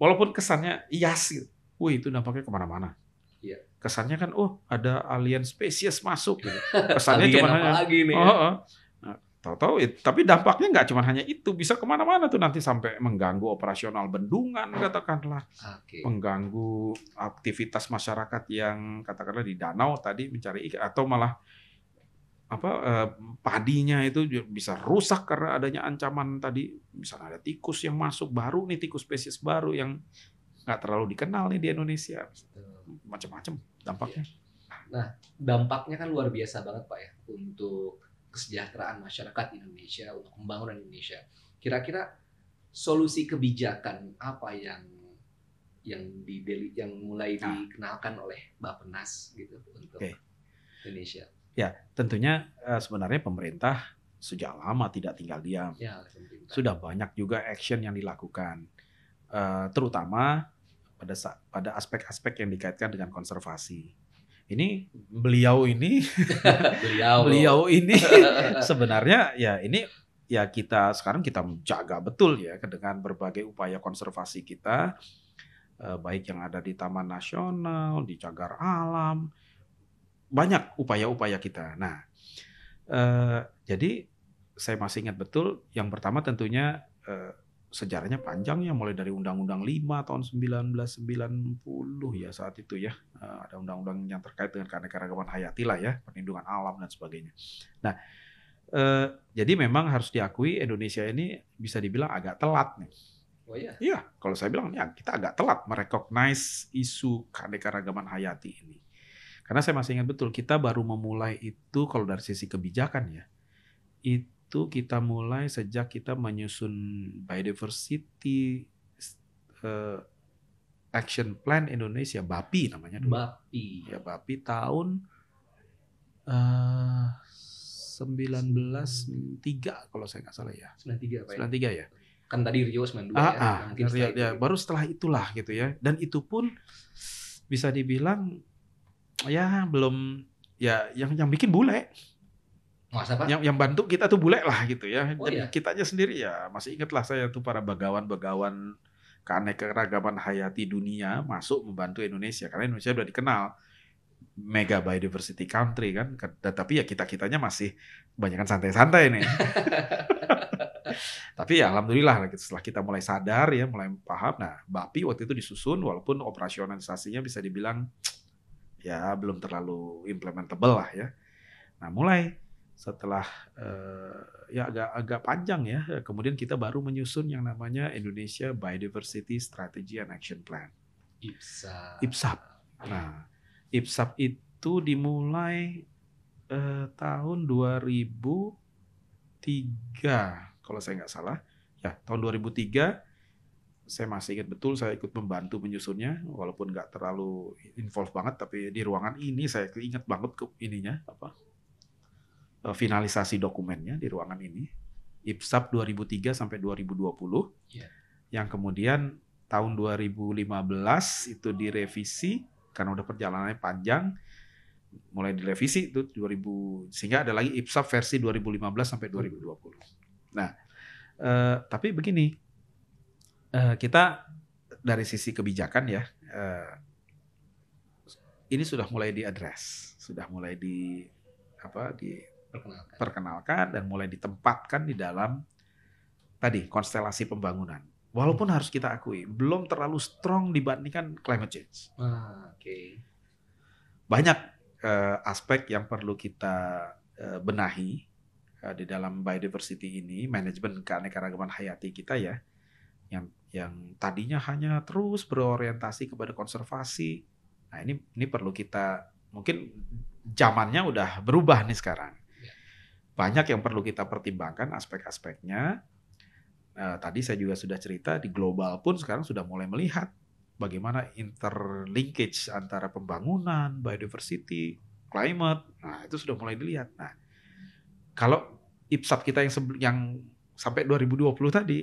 C: walaupun kesannya ias gitu wih itu dampaknya ke mana-mana
B: Iya.
C: kesannya kan oh ada alien spesies masuk gitu kesannya cuma hanya
B: lagi nih?
C: oh,
B: ya?
C: oh. Nah, tahu-tahu tapi dampaknya nggak cuma hanya itu bisa ke mana-mana tuh nanti sampai mengganggu operasional bendungan katakanlah
B: Oke.
C: mengganggu aktivitas masyarakat yang katakanlah di danau tadi mencari ikan atau malah apa eh, padinya itu bisa rusak karena adanya ancaman tadi misalnya ada tikus yang masuk baru nih tikus spesies baru yang nggak terlalu dikenal nih di Indonesia. Macam-macam dampaknya.
B: Dampaknya kan luar biasa banget Pak ya untuk kesejahteraan masyarakat Indonesia, untuk pembangunan Indonesia. Kira-kira solusi kebijakan apa yang yang di yang mulai
C: Nah.
B: dikenalkan oleh Bappenas gitu untuk
C: Oke.
B: Indonesia?
C: Tentunya eh, sebenarnya pemerintah sejak lama tidak tinggal diam.
B: Ya.
C: Sudah banyak juga action yang dilakukan, Eh, terutama pada pada aspek-aspek yang dikaitkan dengan konservasi. Ini beliau ini.
B: Beliau.
C: Beliau ini. Sebenarnya ya ini ya kita sekarang kita jaga betul ya dengan berbagai upaya konservasi kita. Eh, baik yang ada di Taman Nasional, di cagar alam, banyak upaya-upaya kita. Nah, eh, jadi saya masih ingat betul yang pertama tentunya eh, sejarahnya panjang ya mulai dari Undang-Undang 5 tahun 1990 ya saat itu ya Eh, ada undang-undang yang terkait dengan keanekaragaman hayati lah ya perlindungan alam dan sebagainya. Nah eh, jadi memang harus diakui Indonesia ini bisa dibilang agak telat nih.
B: Oh iya.
C: Iya, kalau saya bilang ya kita agak telat merecognize isu keanekaragaman hayati ini. Karena saya masih ingat betul kita baru memulai itu kalau dari sisi kebijakan ya. Itu kita mulai sejak kita menyusun biodiversity eh, action plan Indonesia BAPI namanya dulu.
B: Bapi.
C: Ya BAPI tahun eh 193 kalau saya nggak salah ya.
B: 93 Pak ya.
C: 93 ya.
B: Kan tadi Rio 92
C: Ah,
B: ya.
C: ah,
B: Mungkin
C: ya,
B: setelah
C: ya,
B: itu.
C: baru setelah itulah gitu ya. Dan itu pun bisa dibilang ya belum ya yang yang bikin bule,
B: Masa Pak?
C: yang yang bantu kita tuh bule lah gitu ya.
B: Oh,
C: Jadi
B: iya?
C: kita aja sendiri ya masih ingat lah saya tuh para bagawan-bagawan keanekaragaman hayati dunia masuk membantu Indonesia karena Indonesia udah dikenal mega biodiversity country kan. Tapi ya kita kitanya masih kebanyakan santai-santai nih. Tapi ya alhamdulillah setelah kita mulai sadar ya, mulai paham. Nah, BAPI waktu itu disusun walaupun operasionalisasinya bisa dibilang ya belum terlalu implementable lah ya. Nah, mulai setelah eh, ya agak agak panjang ya, kemudian kita baru menyusun yang namanya Indonesia Biodiversity Strategy and Action Plan.
B: IPSA.
C: IPSAP. Nah, IPSAP itu dimulai eh, tahun 2003 kalau saya nggak salah. Ya, tahun 2003 saya masih ingat betul saya ikut membantu menyusunnya walaupun nggak terlalu involved banget tapi di ruangan ini saya ingat banget ke ininya apa finalisasi dokumennya di ruangan ini IPSAP 2003 sampai 2020
B: Iya.
C: yang kemudian tahun 2015 itu direvisi karena udah perjalanannya panjang mulai direvisi itu 2000 sehingga ada lagi IPSAP versi 2015 sampai 2020. Nah, eh, tapi begini eh, kita dari sisi kebijakan ya eh, ini sudah mulai diadres, sudah mulai di apa
B: Perkenalkan.
C: diperkenalkan dan mulai ditempatkan di dalam tadi konstelasi pembangunan. Walaupun harus kita akui belum terlalu strong dibandingkan climate change.
B: Ah, Oke.
C: Banyak eh, aspek yang perlu kita eh, benahi eh, di dalam biodiversity ini, manajemen keanekaragaman hayati kita ya, yang yang tadinya hanya terus berorientasi kepada konservasi. Nah ini ini perlu kita mungkin zamannya udah berubah nih sekarang.
B: Ya.
C: Banyak yang perlu kita pertimbangkan aspek-aspeknya. Eh, tadi saya juga sudah cerita di global pun sekarang sudah mulai melihat bagaimana interlinkage antara pembangunan, biodiversity, climate. Nah, itu sudah mulai dilihat. Nah, kalau IPSAP kita yang yang sampai 2020 tadi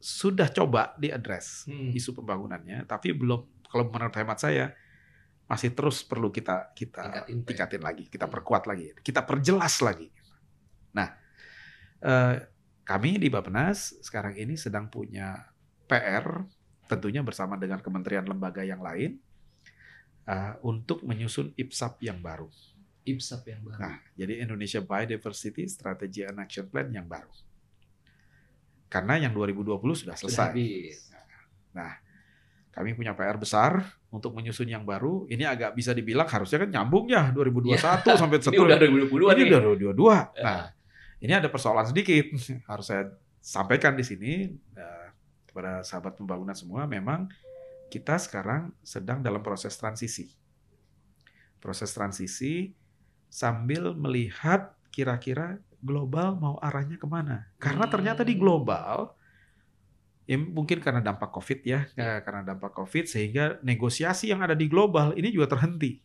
C: sudah coba diadres
B: Hmm.
C: isu pembangunannya, tapi belum kalau menurut hemat saya masih terus perlu kita kita
B: Tingkatin, ya?
C: tingkatin lagi, kita
B: Hmm.
C: perkuat lagi, kita perjelas lagi. Nah, eh, kami di Bappenas sekarang ini sedang punya PR tentunya bersama dengan kementerian lembaga yang lain eh, untuk menyusun IPSAP yang baru.
B: IPSAP yang baru.
C: Nah, jadi Indonesia Biodiversity Strategy and Action Plan yang baru. Karena yang 2020 sudah
B: Sudah
C: selesai.
B: habis.
C: Nah, kami punya PR besar untuk menyusun yang baru. Ini agak bisa dibilang harusnya kan nyambung ya 2021 sampai
B: Ini
C: setelah
B: udah 2022
C: ini
B: nih.
C: udah 2022.
B: Ya.
C: Nah, ini ada persoalan sedikit harus saya sampaikan di sini eh, kepada sahabat pembangunan semua. Memang kita sekarang sedang dalam proses transisi. Proses transisi sambil melihat kira-kira global mau arahnya ke mana. Karena ternyata di
B: Hmm.
C: global, ya mungkin karena dampak COVID ya, ya, karena dampak COVID sehingga negosiasi yang ada di global ini juga terhenti,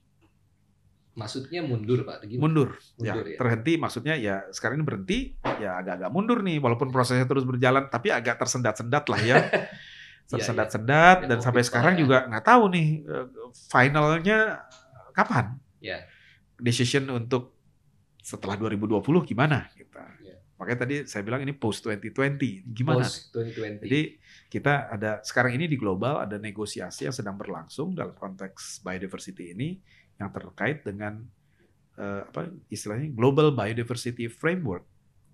B: Maksudnya mundur Pak, gimana?
C: mundur. Ya,
B: Mundur ya.
C: terhenti maksudnya ya sekarang ini berhenti, ya agak-agak mundur nih, walaupun prosesnya terus berjalan, tapi agak tersendat-sendat lah ya. Tersendat-sendat
B: Ya,
C: dan
B: COVID
C: sampai sekarang
B: ya.
C: juga nggak tahu nih eh, finalnya kapan.
B: Ya.
C: Decision untuk setelah 2020 gimana kita.
B: Ya.
C: Makanya tadi saya bilang ini post 2020 gimana?
B: Post 2020.
C: Jadi kita ada sekarang ini di global ada negosiasi yang sedang berlangsung dalam konteks biodiversity ini yang terkait dengan eh, apa istilahnya global biodiversity framework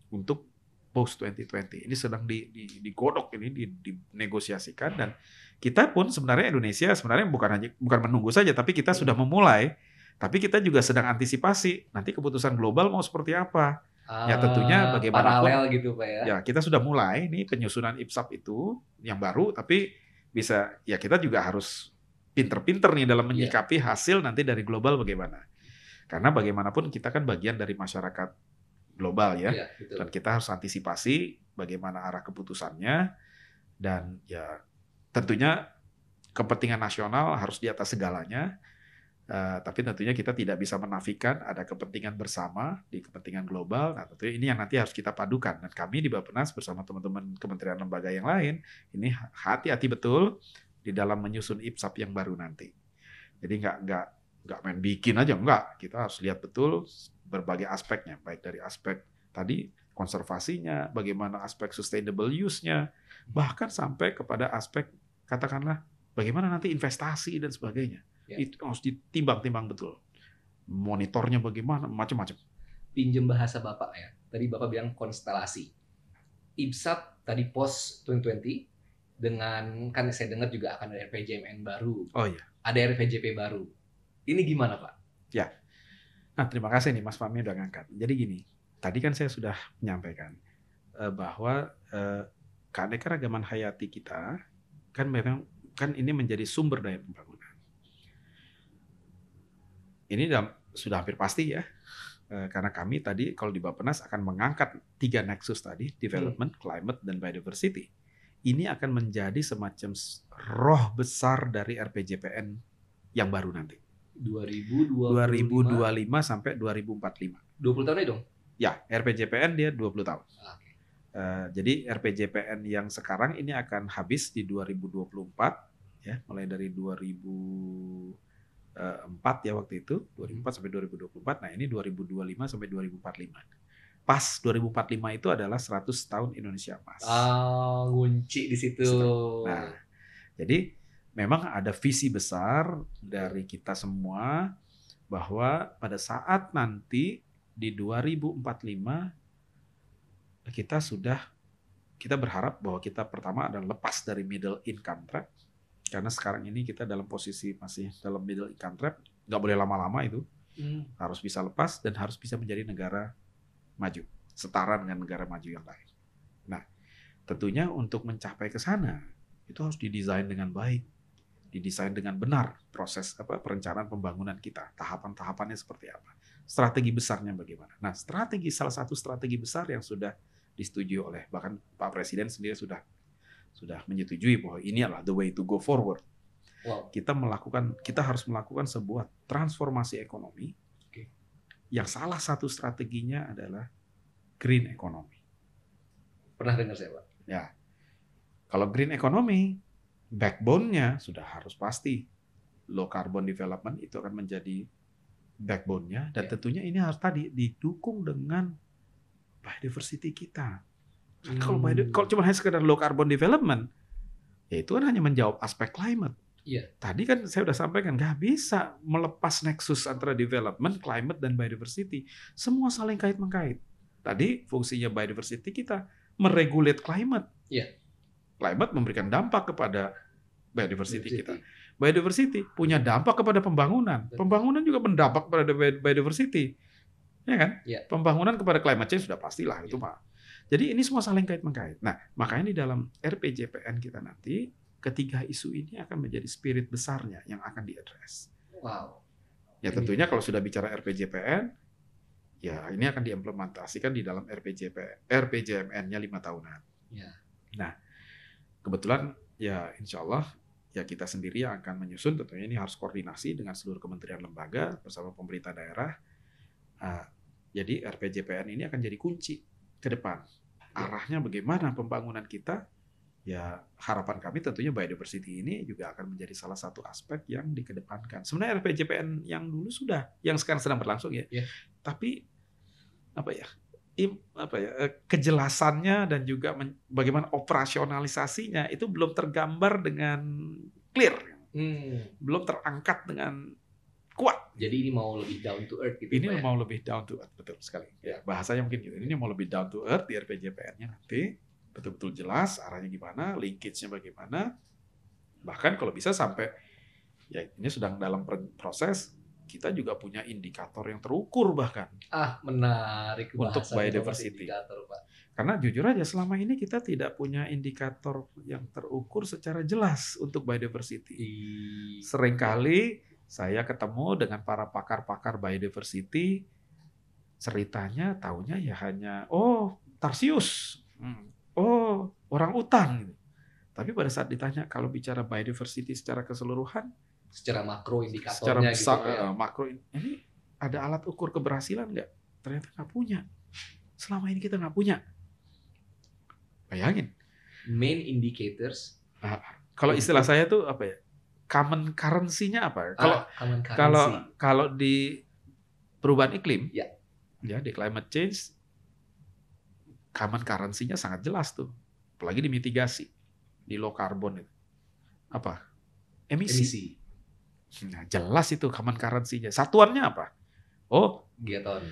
C: untuk post 2020 ini sedang di, di, digodok ini di, dinegosiasikan dan kita pun sebenarnya Indonesia sebenarnya bukan hanya bukan menunggu saja tapi kita sudah memulai. Tapi kita juga sedang antisipasi nanti keputusan global mau seperti apa. Ya, tentunya
B: Ah,
C: bagaimanapun-
B: paralel gitu Pak ya.
C: ya kita sudah mulai nih penyusunan IPSAP itu yang baru tapi bisa ya kita juga harus pinter-pinter nih dalam
B: Iya.
C: menyikapi hasil nanti dari global bagaimana karena bagaimanapun kita kan bagian dari masyarakat global ya
B: Iya, betul.
C: dan kita harus antisipasi bagaimana arah keputusannya dan ya tentunya kepentingan nasional harus di atas segalanya Eh, tapi tentunya kita tidak bisa menafikan ada kepentingan bersama di kepentingan global. Nah, tentunya ini yang nanti harus kita padukan. Dan kami di Bappenas bersama teman-teman kementerian lembaga yang lain, ini hati-hati betul di dalam menyusun IPSAP yang baru nanti. Jadi nggak nggak nggak main bikin aja nggak. Kita harus lihat betul berbagai aspeknya, baik dari aspek tadi konservasinya, bagaimana aspek sustainable use-nya, bahkan sampai kepada aspek katakanlah bagaimana nanti investasi dan sebagainya.
B: Ya.
C: Itu harus ditimbang-timbang betul. Monitornya bagaimana, macam-macam.
B: Pinjem bahasa Bapak ya. Tadi Bapak bilang konstelasi. IPSAP tadi post 2020 dengan kan saya dengar juga akan ada RPJMN baru,
C: Oh iya.
B: ada RPJP baru. Ini gimana Pak?
C: Nah, terima kasih nih Mas Fahmi udah ngangkat. Jadi gini, tadi kan saya sudah menyampaikan eh, bahwa eh, keanekaragaman hayati kita kan memang kan ini menjadi sumber daya pembangunan. Ini dalam- sudah hampir pasti ya, eh, karena kami tadi kalau di Bappenas akan mengangkat tiga nexus tadi, development, climate, dan biodiversity. Ini akan menjadi semacam roh besar dari RPJPN yang baru nanti.
B: 2025
C: 2025 sampai 2045.
B: 20 tahun ya dong.
C: Ya, RPJPN dia 20 tahun.
B: Oke.
C: Eh, jadi RPJPN yang sekarang ini akan habis di 2024 ya, mulai dari 2004 ya waktu itu, 2004 sampai 2024. Nah, ini 2025 sampai 2045. Pas 2045 itu adalah 100 tahun Indonesia Emas.
B: Ah, ngunci di situ.
C: Nah, jadi memang ada visi besar dari kita semua bahwa pada saat nanti di 2045 kita sudah kita berharap bahwa kita pertama adalah lepas dari middle income trap karena sekarang ini kita dalam posisi masih dalam middle income trap nggak boleh lama-lama itu
B: Hmm.
C: harus bisa lepas dan harus bisa menjadi negara maju setara dengan negara maju yang lain. Nah, tentunya untuk mencapai ke sana itu harus didesain dengan baik, didesain dengan benar proses apa perencanaan pembangunan kita, tahapan-tahapannya seperti apa, strategi besarnya bagaimana. Nah, strategi salah satu strategi besar yang sudah disetujui oleh bahkan Pak Presiden sendiri sudah sudah menyetujui bahwa ini adalah the way to go forward
B: Wow.
C: kita melakukan kita harus melakukan sebuah transformasi ekonomi. Yang salah satu strateginya adalah green economy.
B: Pernah dengar saya, Pak?
C: Kalau green economy, backbone-nya sudah harus pasti low carbon development itu akan menjadi backbone-nya dan
B: Ya.
C: tentunya ini harus tadi didukung dengan biodiversity kita. Kalau
B: Hmm.
C: bio- kalau cuma hanya sekedar low carbon development, ya itu kan hanya menjawab aspek climate.
B: Iya.
C: Tadi kan saya sudah sampaikan nggak bisa melepas nexus antara development, climate dan biodiversity. Semua saling kait mengkait. Tadi fungsinya biodiversity kita meregulate climate.
B: Iya.
C: Climate memberikan dampak kepada biodiversity
B: Diversity.
C: kita. Biodiversity punya dampak kepada pembangunan.
B: Betul.
C: Pembangunan juga berdampak kepada bi- biodiversity. Ya kan?
B: Iya.
C: Pembangunan kepada climate change sudah pastilah itu
B: Iya.
C: Pak. Jadi ini semua saling kait mengkait. Nah, makanya di dalam RPJPN kita nanti ketiga isu ini akan menjadi spirit besarnya yang akan diadres.
B: Wow.
C: Ya tentunya kalau sudah bicara RPJPN, ya ini akan diimplementasikan di dalam RPJP, RPJMN-nya lima tahunan.
B: Ya.
C: Nah, kebetulan ya insya Allah ya kita sendiri yang akan menyusun tentunya ini harus koordinasi dengan seluruh kementerian lembaga bersama pemerintah daerah. Ah, jadi RPJPN ini akan jadi kunci ke depan. Arahnya bagaimana pembangunan kita? Ya harapan kami tentunya biodiversity ini juga akan menjadi salah satu aspek yang dikedepankan. Sebenarnya RPJPN yang dulu sudah, yang sekarang sedang berlangsung ya.
B: Iya.
C: Tapi apa ya? im- apa ya eh, kejelasannya dan juga men- bagaimana operasionalisasinya itu belum tergambar dengan clear,
B: Hmm.
C: belum terangkat dengan kuat.
B: Jadi ini mau lebih down to earth gitu
C: Ini
B: ya?
C: mau lebih down to earth betul sekali. Ya, bahasanya mungkin gitu. Ini mau lebih down to earth di RPJPN-nya nanti betul-betul jelas arahnya gimana, linkage-nya bagaimana. Bahkan kalau bisa sampai ya ini sedang dalam proses kita juga punya indikator yang terukur bahkan.
B: Ah, menarik
C: Untuk biodiversity.
B: Mas Indikator, Pak.
C: Karena jujur aja selama ini kita tidak punya indikator yang terukur secara jelas untuk biodiversity.
B: Di
C: Seringkali saya ketemu dengan para pakar-pakar biodiversity, ceritanya taunya ya hanya oh tarsius, Hmm. Oh orang utan. gitu. Tapi pada saat ditanya kalau bicara biodiversity secara keseluruhan,
B: secara makro
C: secara
B: indikatornya
C: besar
B: gitu ya.
C: eh, makro ini ada alat ukur keberhasilan nggak? Ternyata nggak punya. Selama ini kita nggak punya. Bayangin.
B: Main indicators
C: Kalau
B: Iya,
C: istilah saya tuh apa ya? Common currency-nya apa? Kalau
B: ah, common currency.
C: kalau kalau di perubahan iklim,
B: Ya.
C: ya di climate change, common currency-nya sangat jelas tuh. Apalagi di mitigasi, di low carbon itu. Apa? Emisi.
B: emisi
C: Nah, jelas itu common currency-nya. Satuannya apa? Oh,
B: gigaton.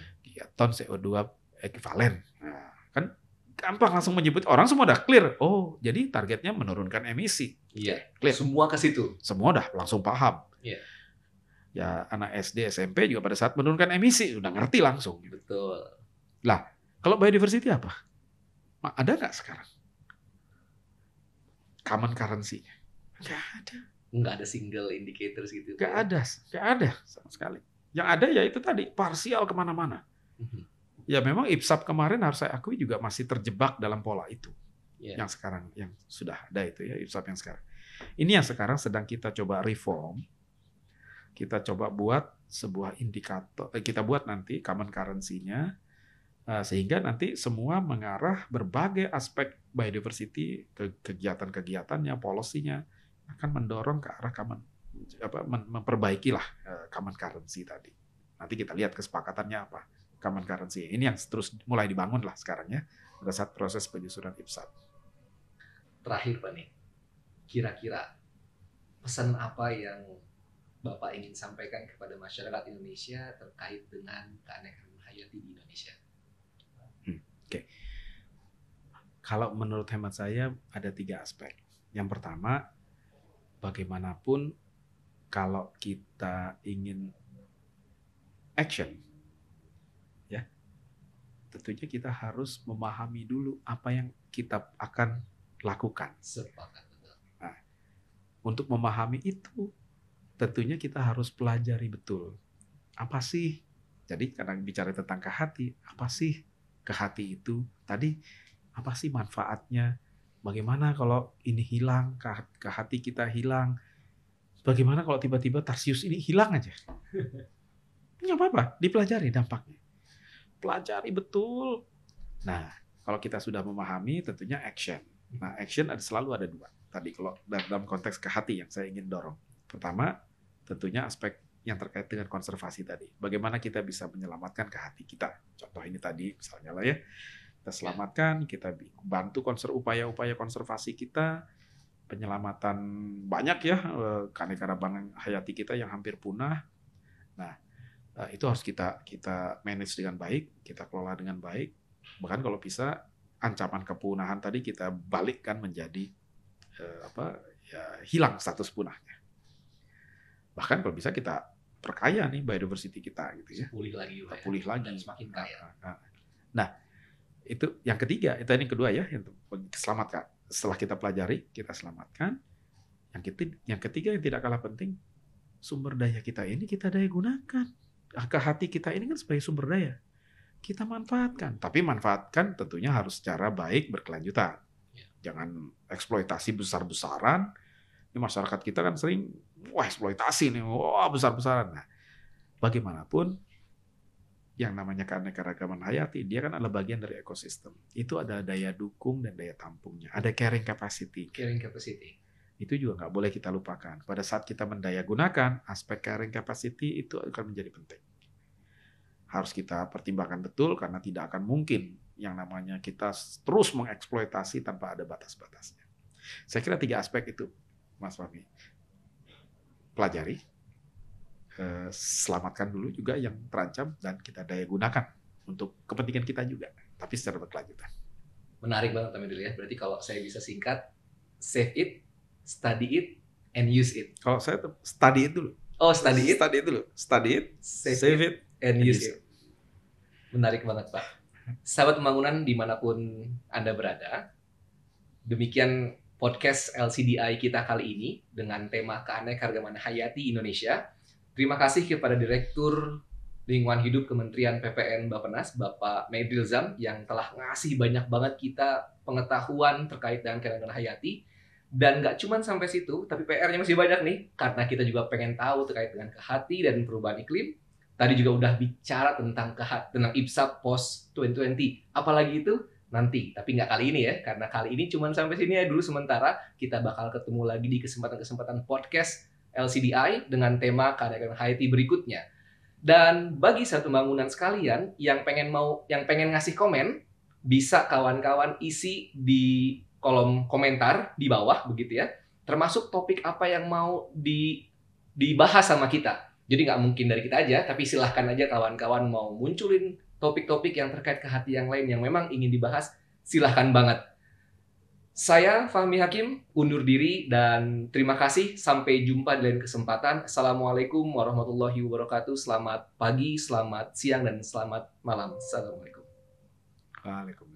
C: ton CO2 ekivalen. Nah, kan gampang langsung menyebut orang semua udah clear. Oh, jadi targetnya menurunkan emisi.
B: Iya,
C: Clear.
B: semua ke situ.
C: Semua udah langsung paham.
B: Iya.
C: Ya, anak SD, SMP juga pada saat menurunkan emisi udah ngerti langsung.
B: Betul.
C: Kalau biodiversity apa? Ma- Ada nggak sekarang? Common currency-nya? Nggak ada.
B: Nggak ada single indicators gitu.
C: Nggak
B: ya.
C: ada. Nggak ada sama sekali. Yang ada ya itu tadi, parsial ke mana-mana.
B: Mhm.
C: Ya memang IPSAP kemarin harus saya akui juga masih terjebak dalam pola itu.
B: Iya.
C: Yang sekarang, yang sudah ada itu ya, IPSAP yang sekarang. Ini yang sekarang sedang kita coba reform. Kita coba buat sebuah indikator, eh, kita buat nanti common currency-nya, sehingga nanti semua mengarah berbagai aspek biodiversity, ke kegiatan-kegiatannya, polisinya, akan mendorong ke arah common, apa, mem- memperbaiki lah eh, common currency tadi. Nanti kita lihat kesepakatannya apa common currency. Ini yang terus mulai dibangun lah sekarang ya pada saat proses penyusunan IPSAT.
B: Terakhir Pak nih, kira-kira pesan apa yang Bapak ingin sampaikan kepada masyarakat Indonesia terkait dengan keanekaragaman hayati di Indonesia?
C: Kalau menurut hemat saya ada tiga aspek. Yang pertama, bagaimanapun kalau kita ingin action, ya, tentunya kita harus memahami dulu apa yang kita akan lakukan.
B: Sepakat betul.
C: Untuk memahami itu, tentunya kita harus pelajari betul. Apa sih? Jadi karena bicara tentang ke hati, apa sih ke hati itu? Tadi apa sih manfaatnya? Bagaimana kalau ini hilang, ke hati kita hilang? Bagaimana kalau tiba-tiba tarsius ini hilang aja? Nggak apa-apa, dipelajari dampaknya. Pelajari betul. Nah, kalau kita sudah memahami, tentunya action. Nah, action ada selalu ada dua. Tadi kalau dalam konteks ke hati yang saya ingin dorong. Pertama, tentunya aspek yang terkait dengan konservasi tadi. Bagaimana kita bisa menyelamatkan ke hati kita. Contoh ini tadi misalnya lah ya. Kita selamatkan, kita bantu konser upaya-upaya konservasi kita, penyelamatan banyak ya eh, keanekaragaman hayati kita yang hampir punah. Nah, eh, itu harus kita kita manage dengan baik, kita kelola dengan baik. Bahkan kalau bisa ancaman kepunahan tadi kita balikkan menjadi eh, apa ya hilang status punahnya. Bahkan kalau bisa kita perkaya nih biodiversity kita gitu ya.
B: Pulih lagi Pak. ya.
C: Pulih lagi.
B: Dan semakin kaya.
C: Nah, Nah, itu yang ketiga, itu yang kedua ya, yang selamatkan. Setelah kita pelajari, kita selamatkan. Yang ketiga, yang ketiga yang tidak kalah penting, sumber daya kita ini kita daya gunakan. Ke hati kita ini kan sebagai sumber daya. Kita manfaatkan, tapi manfaatkan tentunya harus secara baik berkelanjutan. Jangan eksploitasi besar-besaran. Ini masyarakat kita kan sering wah eksploitasi nih, wah besar-besaran. Nah, bagaimanapun yang namanya keanekaragaman hayati, dia kan adalah bagian dari ekosistem. Itu ada daya dukung dan daya tampungnya. Ada carrying capacity.
B: Carrying capacity.
C: Itu juga nggak boleh kita lupakan. Pada saat kita mendaya gunakan, aspek carrying capacity itu akan menjadi penting. Harus kita pertimbangkan betul karena tidak akan mungkin yang namanya kita terus mengeksploitasi tanpa ada batas-batasnya. Saya kira tiga aspek itu, Mas Fahmi. Pelajari, Eh, selamatkan dulu juga yang terancam dan kita daya gunakan untuk kepentingan kita juga, tapi secara berkelanjutan.
B: Menarik banget Tamidul ya. Berarti kalau saya bisa singkat, save it, study it, and use it.
C: Kalau saya study it dulu.
B: Oh, study it,
C: Study it dulu. Study it,
B: save,
C: save
B: it,
C: it,
B: and
C: and
B: use
C: use
B: it. Menarik banget Pak. Sahabat pembangunan di mana pun Anda berada, demikian podcast LCDI kita kali ini dengan tema keanekaragaman hayati Indonesia. Terima kasih kepada Direktur Lingkungan Hidup Kementerian PPN Bappenas, Bapak Medil Zam, yang telah ngasih banyak banget kita pengetahuan terkait dengan keanekaragaman hayati. Dan nggak cuma sampai situ, tapi PR-nya masih banyak nih, karena kita juga pengen tahu terkait dengan kehati dan perubahan iklim. Tadi juga udah bicara tentang kehat tentang IPSA Post 2020. Apalagi itu nanti, tapi nggak kali ini ya, karena kali ini cuma sampai sini ya dulu sementara. Kita bakal ketemu lagi di kesempatan-kesempatan podcast LCDI dengan tema keanekaragaman hayati berikutnya. Dan bagi satu bangunan sekalian yang pengen mau yang pengen ngasih komen, bisa kawan-kawan isi di kolom komentar di bawah begitu ya. Termasuk topik apa yang mau di dibahas sama kita. Jadi nggak mungkin dari kita aja, tapi silahkan aja kawan-kawan mau munculin topik-topik yang terkait ke hati yang lain yang memang ingin dibahas, silahkan banget. Saya Fahmi Hakim undur diri dan terima kasih sampai jumpa di lain kesempatan. Assalamualaikum warahmatullahi wabarakatuh. Selamat pagi, selamat siang dan selamat malam. Assalamualaikum.
C: Waalaikumsalam.